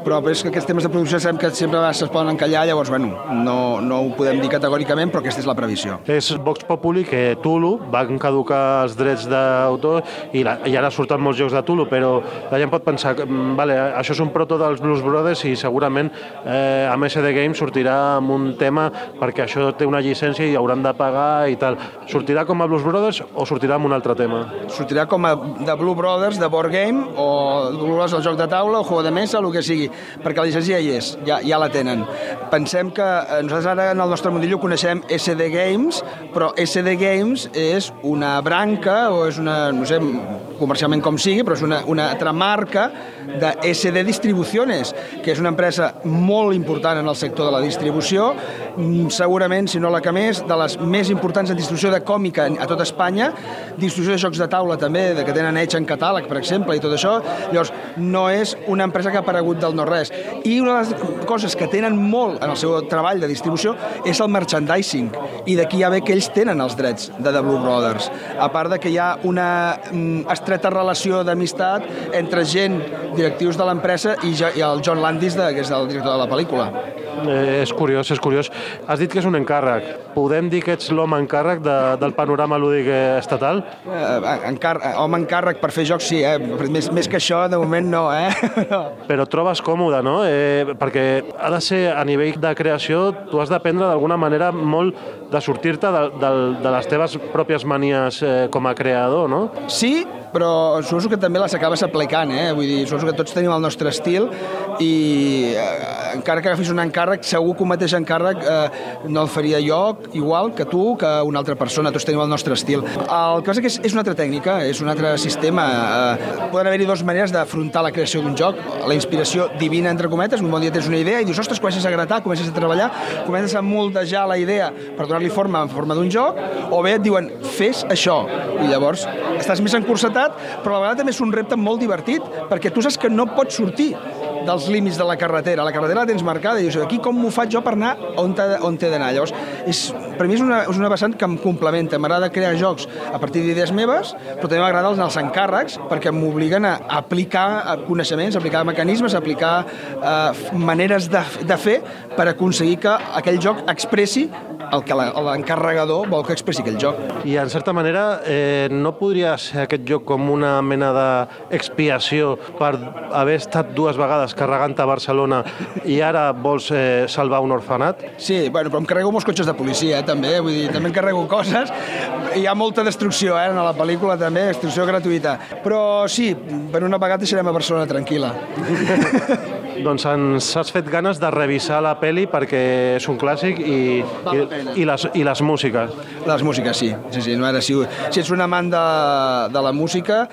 però és que aquests temes de producció sabem que sempre es poden encallar, llavors, bueno, no, no ho podem dir categòricament, però aquesta és la previsió. És Vox Populi que Tulu van caducar els drets d'autor i, la, i ara surten molts jocs de Tulu, però la gent pot pensar, mm, vale, això és un proto dels Blues Brothers i segurament eh, amb SD Games sortirà amb un tema perquè això té una llicència i hauran de pagar i tal. Sortirà com a Blues Brothers o sortirà amb un altre tema? Sortirà com a de Blue Brothers, de Board Game, o Brothers, el joc de taula, o juego de mesa, el que sigui perquè la llicència ja hi és, ja, ja la tenen. Pensem que eh, nosaltres ara en el nostre mundillo coneixem SD Games, però SD Games és una branca o és una, no sé, comercialment com sigui, però és una, una altra marca de SD Distribuciones, que és una empresa molt important en el sector de la distribució, mm, segurament, si no la que més, de les més importants en distribució de còmica a tot Espanya, distribució de jocs de taula també, de que tenen Edge en catàleg, per exemple, i tot això. Llavors, no és una empresa que ha aparegut del no res. I una de les coses que tenen molt en el seu treball de distribució és el merchandising, i d'aquí ja ve que ells tenen els drets de The Blue Brothers. A part de que hi ha una mm, estreta relació d'amistat entre gent, directius de l'empresa i, i el John Landis, de, que és el director de la pel·lícula. Eh, és curiós, és curiós. Has dit que és un encàrrec. Podem dir que ets l'home encàrrec de, del panorama lúdic estatal? Eh, encar home encàrrec per fer jocs, sí, eh? Més, més que això, de moment no, eh? Però et trobes còmode, no? Eh, perquè ha de ser, a nivell de creació, tu has d'aprendre d'alguna manera molt de sortir-te de, de, de les teves pròpies manies eh, com a creador, no? Sí, però suposo que també les acabes aplicant, eh? Vull dir, suposo que tots tenim el nostre estil i eh, encara que agafis un encàrrec, segur que un mateix encàrrec eh, no el faria jo igual que tu, que una altra persona, tots tenim el nostre estil. El que passa que és, és una altra tècnica, és un altre sistema. Eh, poden haver-hi dues maneres d'afrontar la creació d'un joc, la inspiració divina, entre cometes, un bon dia tens una idea i dius, ostres, comences a gratar, comences a treballar, comences a moldejar la idea per donar-li forma en forma d'un joc, o bé et diuen, fes això, i llavors estàs més encursetat, però a la vegada també és un repte molt divertit, perquè tu saps que no pots sortir dels límits de la carretera. La carretera la tens marcada i dius, aquí com m'ho faig jo per anar on, té d'anar? Llavors, és, per mi és una, és una vessant que em complementa. M'agrada crear jocs a partir d'idees meves, però també m'agrada els, els encàrrecs perquè m'obliguen a aplicar coneixements, a aplicar mecanismes, a aplicar eh, maneres de, de fer per aconseguir que aquell joc expressi el que l'encarregador vol que expressi aquell joc. I en certa manera eh, no podria ser aquest joc com una mena d'expiació per haver estat dues vegades carregant a Barcelona i ara vols eh, salvar un orfenat? Sí, bueno, però em carrego molts cotxes de policia, eh, també, vull dir, també em carrego coses. Hi ha molta destrucció, eh, en la pel·lícula també, destrucció gratuïta. Però sí, per una vegada deixarem a Barcelona tranquil·la. doncs ens has fet ganes de revisar la peli perquè és un clàssic i, i, i, les, i les músiques. Les músiques, sí. sí, sí. No, ara, si, si ets un amant de, de la música,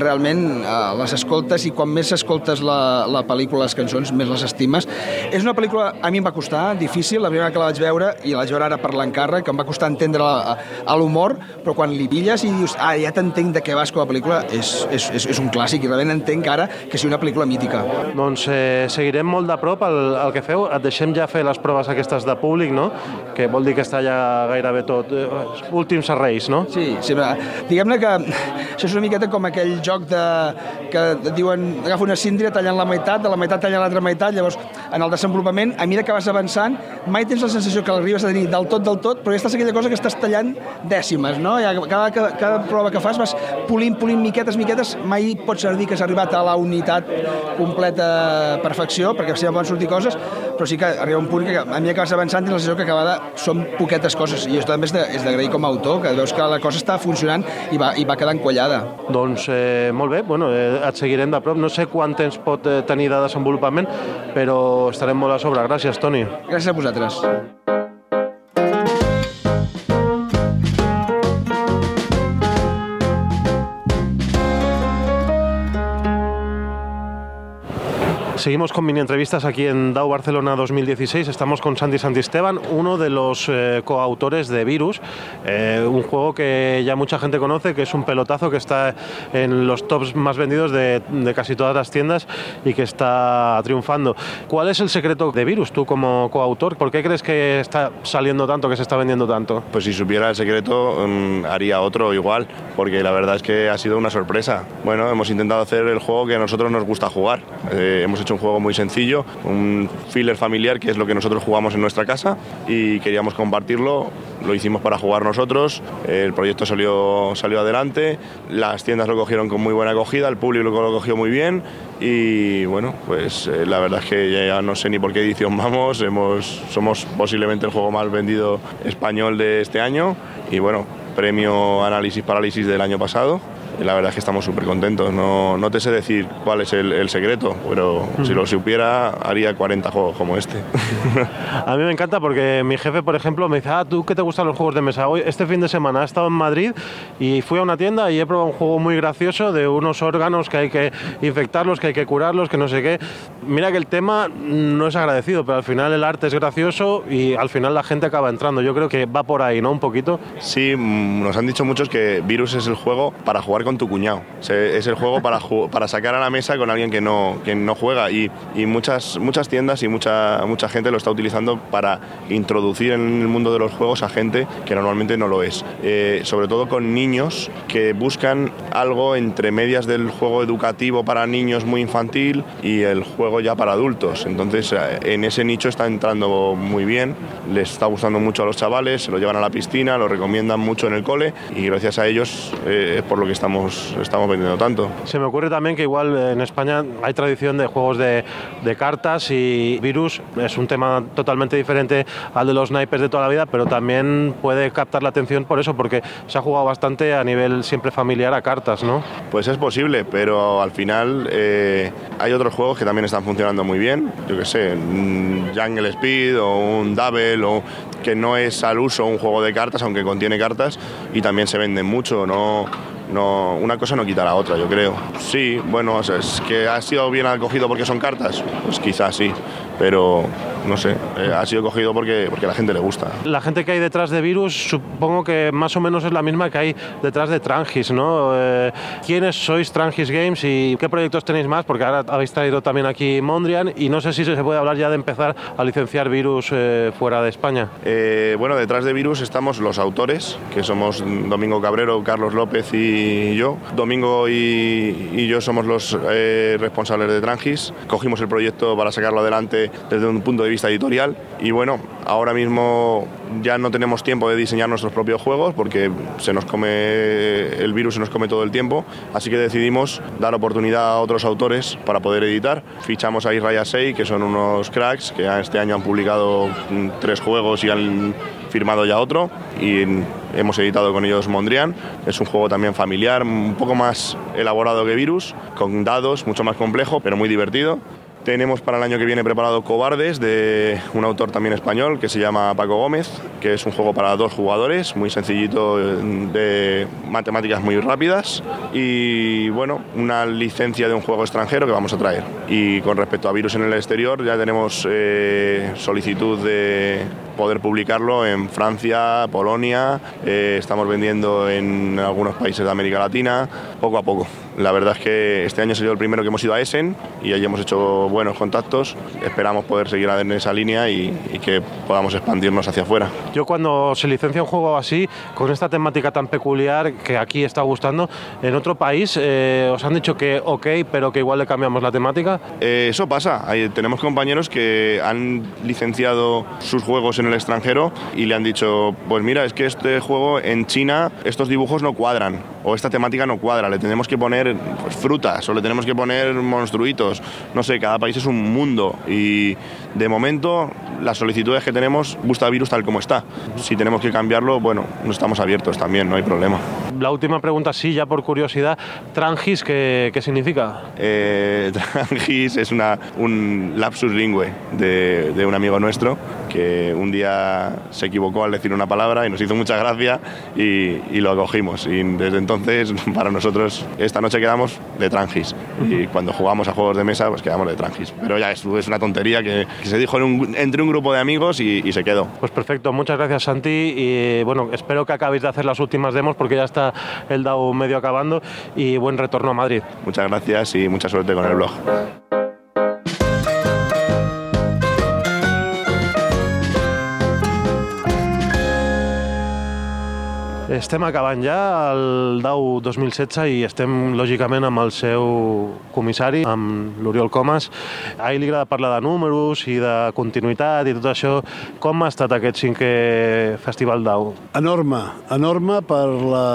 realment eh, les escoltes i quan més escoltes la, la pel·lícula, les cançons, més les estimes. És una pel·lícula, a mi em va costar, difícil, la primera que la vaig veure, i la vaig veure ara per l'encàrrec, que em va costar entendre a l'humor, però quan li pilles i dius, ah, ja t'entenc de què vas com a pel·lícula, és, és, és, és un clàssic, i realment entenc ara que sigui una pel·lícula mítica. Doncs eh, seguirem molt de prop el, el que feu. Et deixem ja fer les proves aquestes de públic, no? Que vol dir que està ja gairebé tot. Eh, últims serveis, no? Sí, sí diguem-ne que això és una miqueta com aquell joc de, que diuen agafa una síndria, tallant la meitat, de la meitat tallant l'altra meitat, llavors en el desenvolupament, a mesura que vas avançant, mai tens la sensació que l'arribes a tenir del tot, del tot, però ja estàs aquella cosa que estàs tallant dècimes, no? Ja, cada, cada, cada prova que fas vas polint, polint miquetes, miquetes, mai pots dir que has arribat a la unitat completa perfecció, perquè sempre poden sortir coses, però sí que arriba un punt que a mi que vas avançant tens la sensació que acabada són poquetes coses, i això també és d'agrair com a autor, que veus que la cosa està funcionant i va, i va quedant quallada. Doncs eh, molt bé, bueno, eh, et seguirem de prop. No sé quant temps pot eh, tenir de desenvolupament, però estarem molt a sobre. Gràcies, Toni. Gràcies a vosaltres. Seguimos con mini entrevistas aquí en DAO Barcelona 2016. Estamos con Sandy Santisteban, uno de los eh, coautores de Virus, eh, un juego que ya mucha gente conoce, que es un pelotazo que está en los tops más vendidos de, casi todas las tiendas y que está triunfando. ¿Cuál es el secreto de Virus, tú como coautor? ¿Por qué crees que está saliendo tanto, que se está vendiendo tanto? Pues si supiera el secreto, um, haría otro igual, porque la verdad es que ha sido una sorpresa. Bueno, hemos intentado hacer el juego que a nosotros nos gusta jugar. Eh, hemos hecho un juego muy sencillo, un filler familiar que es lo que nosotros jugamos en nuestra casa y queríamos compartirlo. Lo hicimos para jugar nosotros, el proyecto salió, salió adelante, las tiendas lo cogieron con muy buena acogida, el público lo cogió muy bien y bueno, pues eh, la verdad es que ya no sé ni por qué edición vamos, hemos, somos posiblemente el juego más vendido español de este año y bueno, premio Análisis Parálisis del año pasado la verdad es que estamos súper contentos. No, no, te sé decir cuál es el, el secreto, pero si lo supiera haría 40 juegos como este. A mí me encanta porque mi jefe, por ejemplo, me dice, ah, ¿tú qué te gustan los juegos de mesa? Hoy, este fin de semana he estado en Madrid y fui a una tienda y he probado un juego muy gracioso de unos órganos que hay que infectarlos, que hay que curarlos, que no sé qué. Mira que el tema no es agradecido, pero al final el arte es gracioso y al final la gente acaba entrando. Yo creo que va por ahí, ¿no? Un poquito. Sí, nos han dicho muchos que Virus es el juego para jugar con con tu cuñado. Es el juego para, para sacar a la mesa con alguien que no, que no juega y, y muchas, muchas tiendas y mucha, mucha gente lo está utilizando para introducir en el mundo de los juegos a gente que normalmente no lo es. Eh, sobre todo con niños que buscan algo entre medias del juego educativo para niños muy infantil y el juego ya para adultos. Entonces eh, en ese nicho está entrando muy bien, les está gustando mucho a los chavales, se lo llevan a la piscina, lo recomiendan mucho en el cole y gracias a ellos eh, es por lo que estamos estamos, vendiendo tanto. Se me ocurre también que igual en España hay tradición de juegos de, de cartas y Virus es un tema totalmente diferente al de los naipes de toda la vida, pero también puede captar la atención por eso, porque se ha jugado bastante a nivel siempre familiar a cartas, ¿no? Pues es posible, pero al final eh, hay otros juegos que también están funcionando muy bien, yo que sé, un Jungle Speed o un Double, o que no es al uso un juego de cartas, aunque contiene cartas, y también se venden mucho, no no, una cosa no quita la otra, yo creo. Sí, bueno, es que ha sido bien acogido porque son cartas, pues quizás sí, pero no sé, eh, ha sido cogido porque, porque a la gente le gusta. La gente que hay detrás de Virus supongo que más o menos es la misma que hay detrás de Trangis, ¿no? Eh, ¿Quiénes sois Trangis Games y qué proyectos tenéis más? Porque ahora habéis traído también aquí Mondrian y no sé si se puede hablar ya de empezar a licenciar Virus eh, fuera de España. Eh, bueno, detrás de Virus estamos los autores, que somos Domingo Cabrero, Carlos López y yo. Domingo y, y yo somos los responsables de Trangis. Cogimos el proyecto para sacarlo adelante desde un punto de vista editorial y bueno, ahora mismo ya no tenemos tiempo de diseñar nuestros propios juegos porque se nos come el virus, se nos come todo el tiempo, así que decidimos dar oportunidad a otros autores para poder editar. Fichamos a Israel Sei, que son unos cracks que este año han publicado tres juegos y han firmado ya otro y hemos editado con ellos Mondrian. Es un juego también familiar, un poco más elaborado que Virus, con dados, mucho más complejo, pero muy divertido. Tenemos para el año que viene preparado Cobardes de un autor también español que se llama Paco Gómez, que es un juego para dos jugadores, muy sencillito, de matemáticas muy rápidas y bueno, una licencia de un juego extranjero que vamos a traer. Y con respecto a virus en el exterior ya tenemos eh, solicitud de poder publicarlo en Francia, Polonia, eh, estamos vendiendo en algunos países de América Latina, poco a poco. La verdad es que este año ha sido el primero que hemos ido a Essen y ahí hemos hecho buenos contactos. Esperamos poder seguir en esa línea y, y que podamos expandirnos hacia afuera. Yo cuando se licencia un juego así, con esta temática tan peculiar que aquí está gustando, en otro país eh, os han dicho que ok, pero que igual le cambiamos la temática. Eh, eso pasa. Hay- tenemos compañeros que han licenciado sus juegos en el extranjero y le han dicho, pues mira, es que este juego en China estos dibujos no cuadran o esta temática no cuadra, le tenemos que poner pues, frutas o le tenemos que poner monstruitos. No sé, cada país es un mundo y de momento las solicitudes que tenemos gusta virus tal como está. Si tenemos que cambiarlo, bueno, no estamos abiertos también, no hay problema. La última pregunta, sí, ya por curiosidad, Trangis, ¿qué, qué significa? Eh, Trangis es una, un lapsus lingüe de, de un amigo nuestro que un día se equivocó al decir una palabra y nos hizo mucha gracia y, y lo acogimos. Y desde entonces, para nosotros, esta noche quedamos de Trangis. Y cuando jugamos a juegos de mesa, pues quedamos de Trangis. Pero ya es, es una tontería que, que se dijo en un- entre un grupo de amigos y, y se quedó. Pues perfecto, muchas gracias Santi y bueno, espero que acabéis de hacer las últimas demos porque ya está el DAO medio acabando y buen retorno a Madrid. Muchas gracias y mucha suerte con el blog. Estem acabant ja el DAO 2016 i estem lògicament amb el seu comissari, amb l'Oriol Comas. A ell li agrada parlar de números i de continuïtat i tot això. Com ha estat aquest cinquè festival DAO? Enorme, enorme per la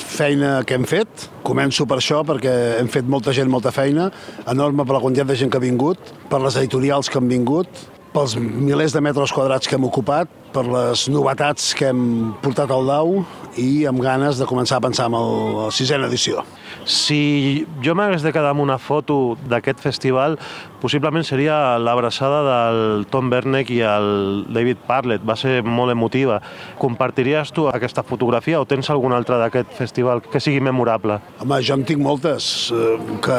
feina que hem fet. Començo per això, perquè hem fet molta gent, molta feina. Enorme per la quantitat de gent que ha vingut, per les editorials que han vingut, pels milers de metres quadrats que hem ocupat, per les novetats que hem portat al DAO i amb ganes de començar a pensar en el, la sisena edició. Si jo m'hagués de quedar amb una foto d'aquest festival, possiblement seria l'abraçada del Tom Bernek i el David Parlett. Va ser molt emotiva. Compartiries tu aquesta fotografia o tens alguna altra d'aquest festival que sigui memorable? Home, jo en tinc moltes, eh, que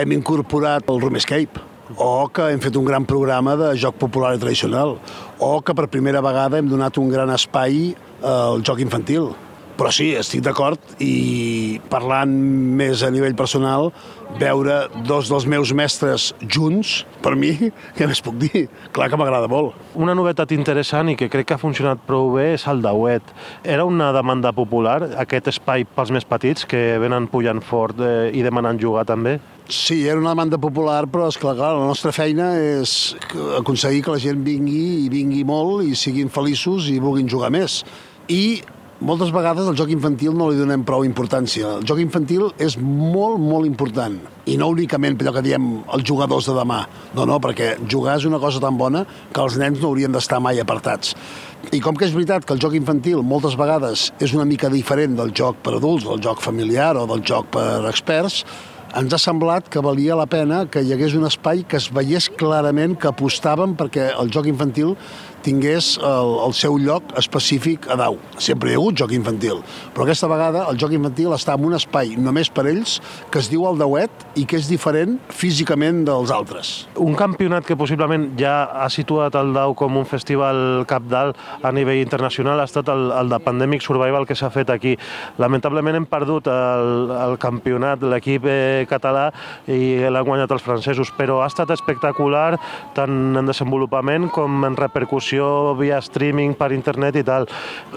hem incorporat el Room Escape, o que hem fet un gran programa de joc popular i tradicional, o que per primera vegada hem donat un gran espai al joc infantil. Però sí, estic d'acord i parlant més a nivell personal, veure dos dels meus mestres junts, per mi, què més puc dir? Clar que m'agrada molt. Una novetat interessant i que crec que ha funcionat prou bé és el Dauet. Era una demanda popular, aquest espai pels més petits que venen pujant fort eh, i demanant jugar també? Sí, era una demanda popular, però és clar, clar, la nostra feina és aconseguir que la gent vingui i vingui molt i siguin feliços i vulguin jugar més. I moltes vegades al joc infantil no li donem prou importància. El joc infantil és molt, molt important. I no únicament per allò que diem els jugadors de demà. No, no, perquè jugar és una cosa tan bona que els nens no haurien d'estar mai apartats. I com que és veritat que el joc infantil moltes vegades és una mica diferent del joc per adults, del joc familiar o del joc per experts, ens ha semblat que valia la pena que hi hagués un espai que es veiés clarament que apostàvem perquè el joc infantil tingués el, el seu lloc específic a dau. Sempre hi ha hagut joc infantil, però aquesta vegada el joc infantil està en un espai només per ells que es diu el Dauet i que és diferent físicament dels altres. Un campionat que possiblement ja ha situat el DAO com un festival capdalt a nivell internacional ha estat el, el de Pandemic Survival que s'ha fet aquí. Lamentablement hem perdut el, el campionat, l'equip eh, català, i l'han guanyat els francesos, però ha estat espectacular tant en desenvolupament com en repercussió via streaming per internet i tal.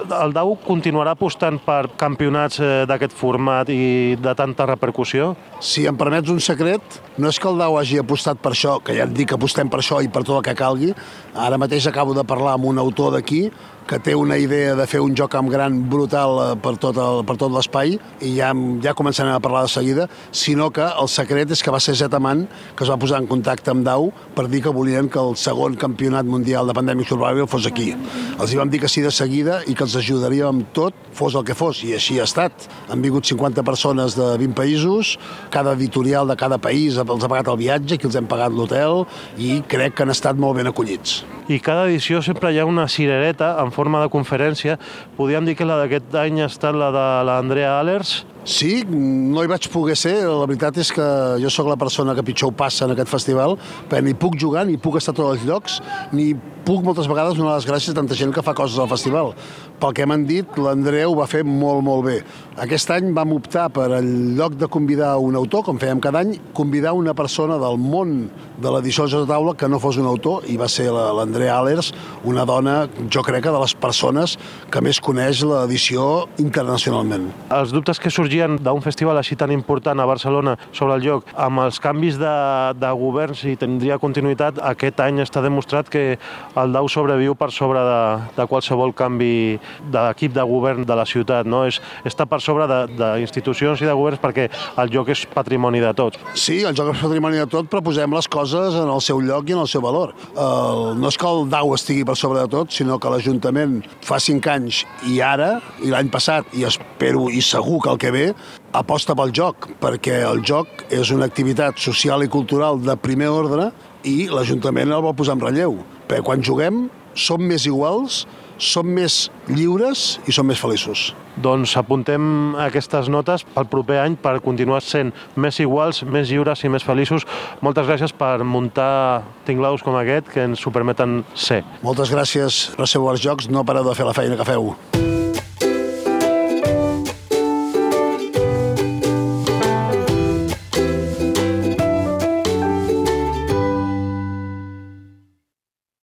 El DAO continuarà apostant per campionats eh, d'aquest format i de tanta repercussió? Si em permets un secret, no és que el Dau hagi apostat per això, que ja et dic que apostem per això i per tot el que calgui. Ara mateix acabo de parlar amb un autor d'aquí que té una idea de fer un joc amb gran brutal eh, per tot el- per tot l'espai i ja, ja començarem a parlar de seguida, sinó que el secret és que va ser Zetaman que es va posar en contacte amb Dau per dir que volien que el segon campionat mundial de Pandemic Survival fos aquí. Els hi vam dir que sí de seguida i que els ajudaríem amb tot, fos el que fos, i així ha estat. Han vingut 50 persones de 20 països, cada editorial de cada país els ha pagat el viatge, que els hem pagat l'hotel, i crec que han estat molt ben acollits. I cada edició sempre hi ha una cirereta en forma de conferència. Podríem dir que la d'aquest any ha estat la de l'Andrea Allers. Sí, no hi vaig poder ser. La veritat és que jo sóc la persona que pitjor passa en aquest festival, perquè ni puc jugar, ni puc estar a tots els llocs, ni puc moltes vegades donar les gràcies a tanta gent que fa coses al festival. Pel que m'han dit, l'Andreu va fer molt, molt bé. Aquest any vam optar per, en lloc de convidar un autor, com fèiem cada any, convidar una persona del món de l'edició de Taula que no fos un autor, i va ser la- l'Andrea Allers, una dona, jo crec que de les persones que més coneix l'edició internacionalment. Els dubtes que sorgien d'un festival així tan important a Barcelona sobre el joc, amb els canvis de, de govern, si tindria continuïtat, aquest any està demostrat que el DAU sobreviu per sobre de, de qualsevol canvi de l'equip de govern de la ciutat. No? És, està per sobre d'institucions i de governs perquè el joc és patrimoni de tots. Sí, el joc és patrimoni de tot, però posem les coses en el seu lloc i en el seu valor. El, no és que el DAU estigui per sobre de tot, sinó que l'Ajuntament fa cinc anys i ara, i l'any passat, i espero i segur que el que ve, aposta pel joc, perquè el joc és una activitat social i cultural de primer ordre i l'Ajuntament el vol posar en relleu. Perquè quan juguem som més iguals, som més lliures i som més feliços. Doncs apuntem aquestes notes pel proper any per continuar sent més iguals, més lliures i més feliços. Moltes gràcies per muntar tinglaus com aquest que ens ho permeten ser. Moltes gràcies per ser als jocs, no pareu de fer la feina que feu.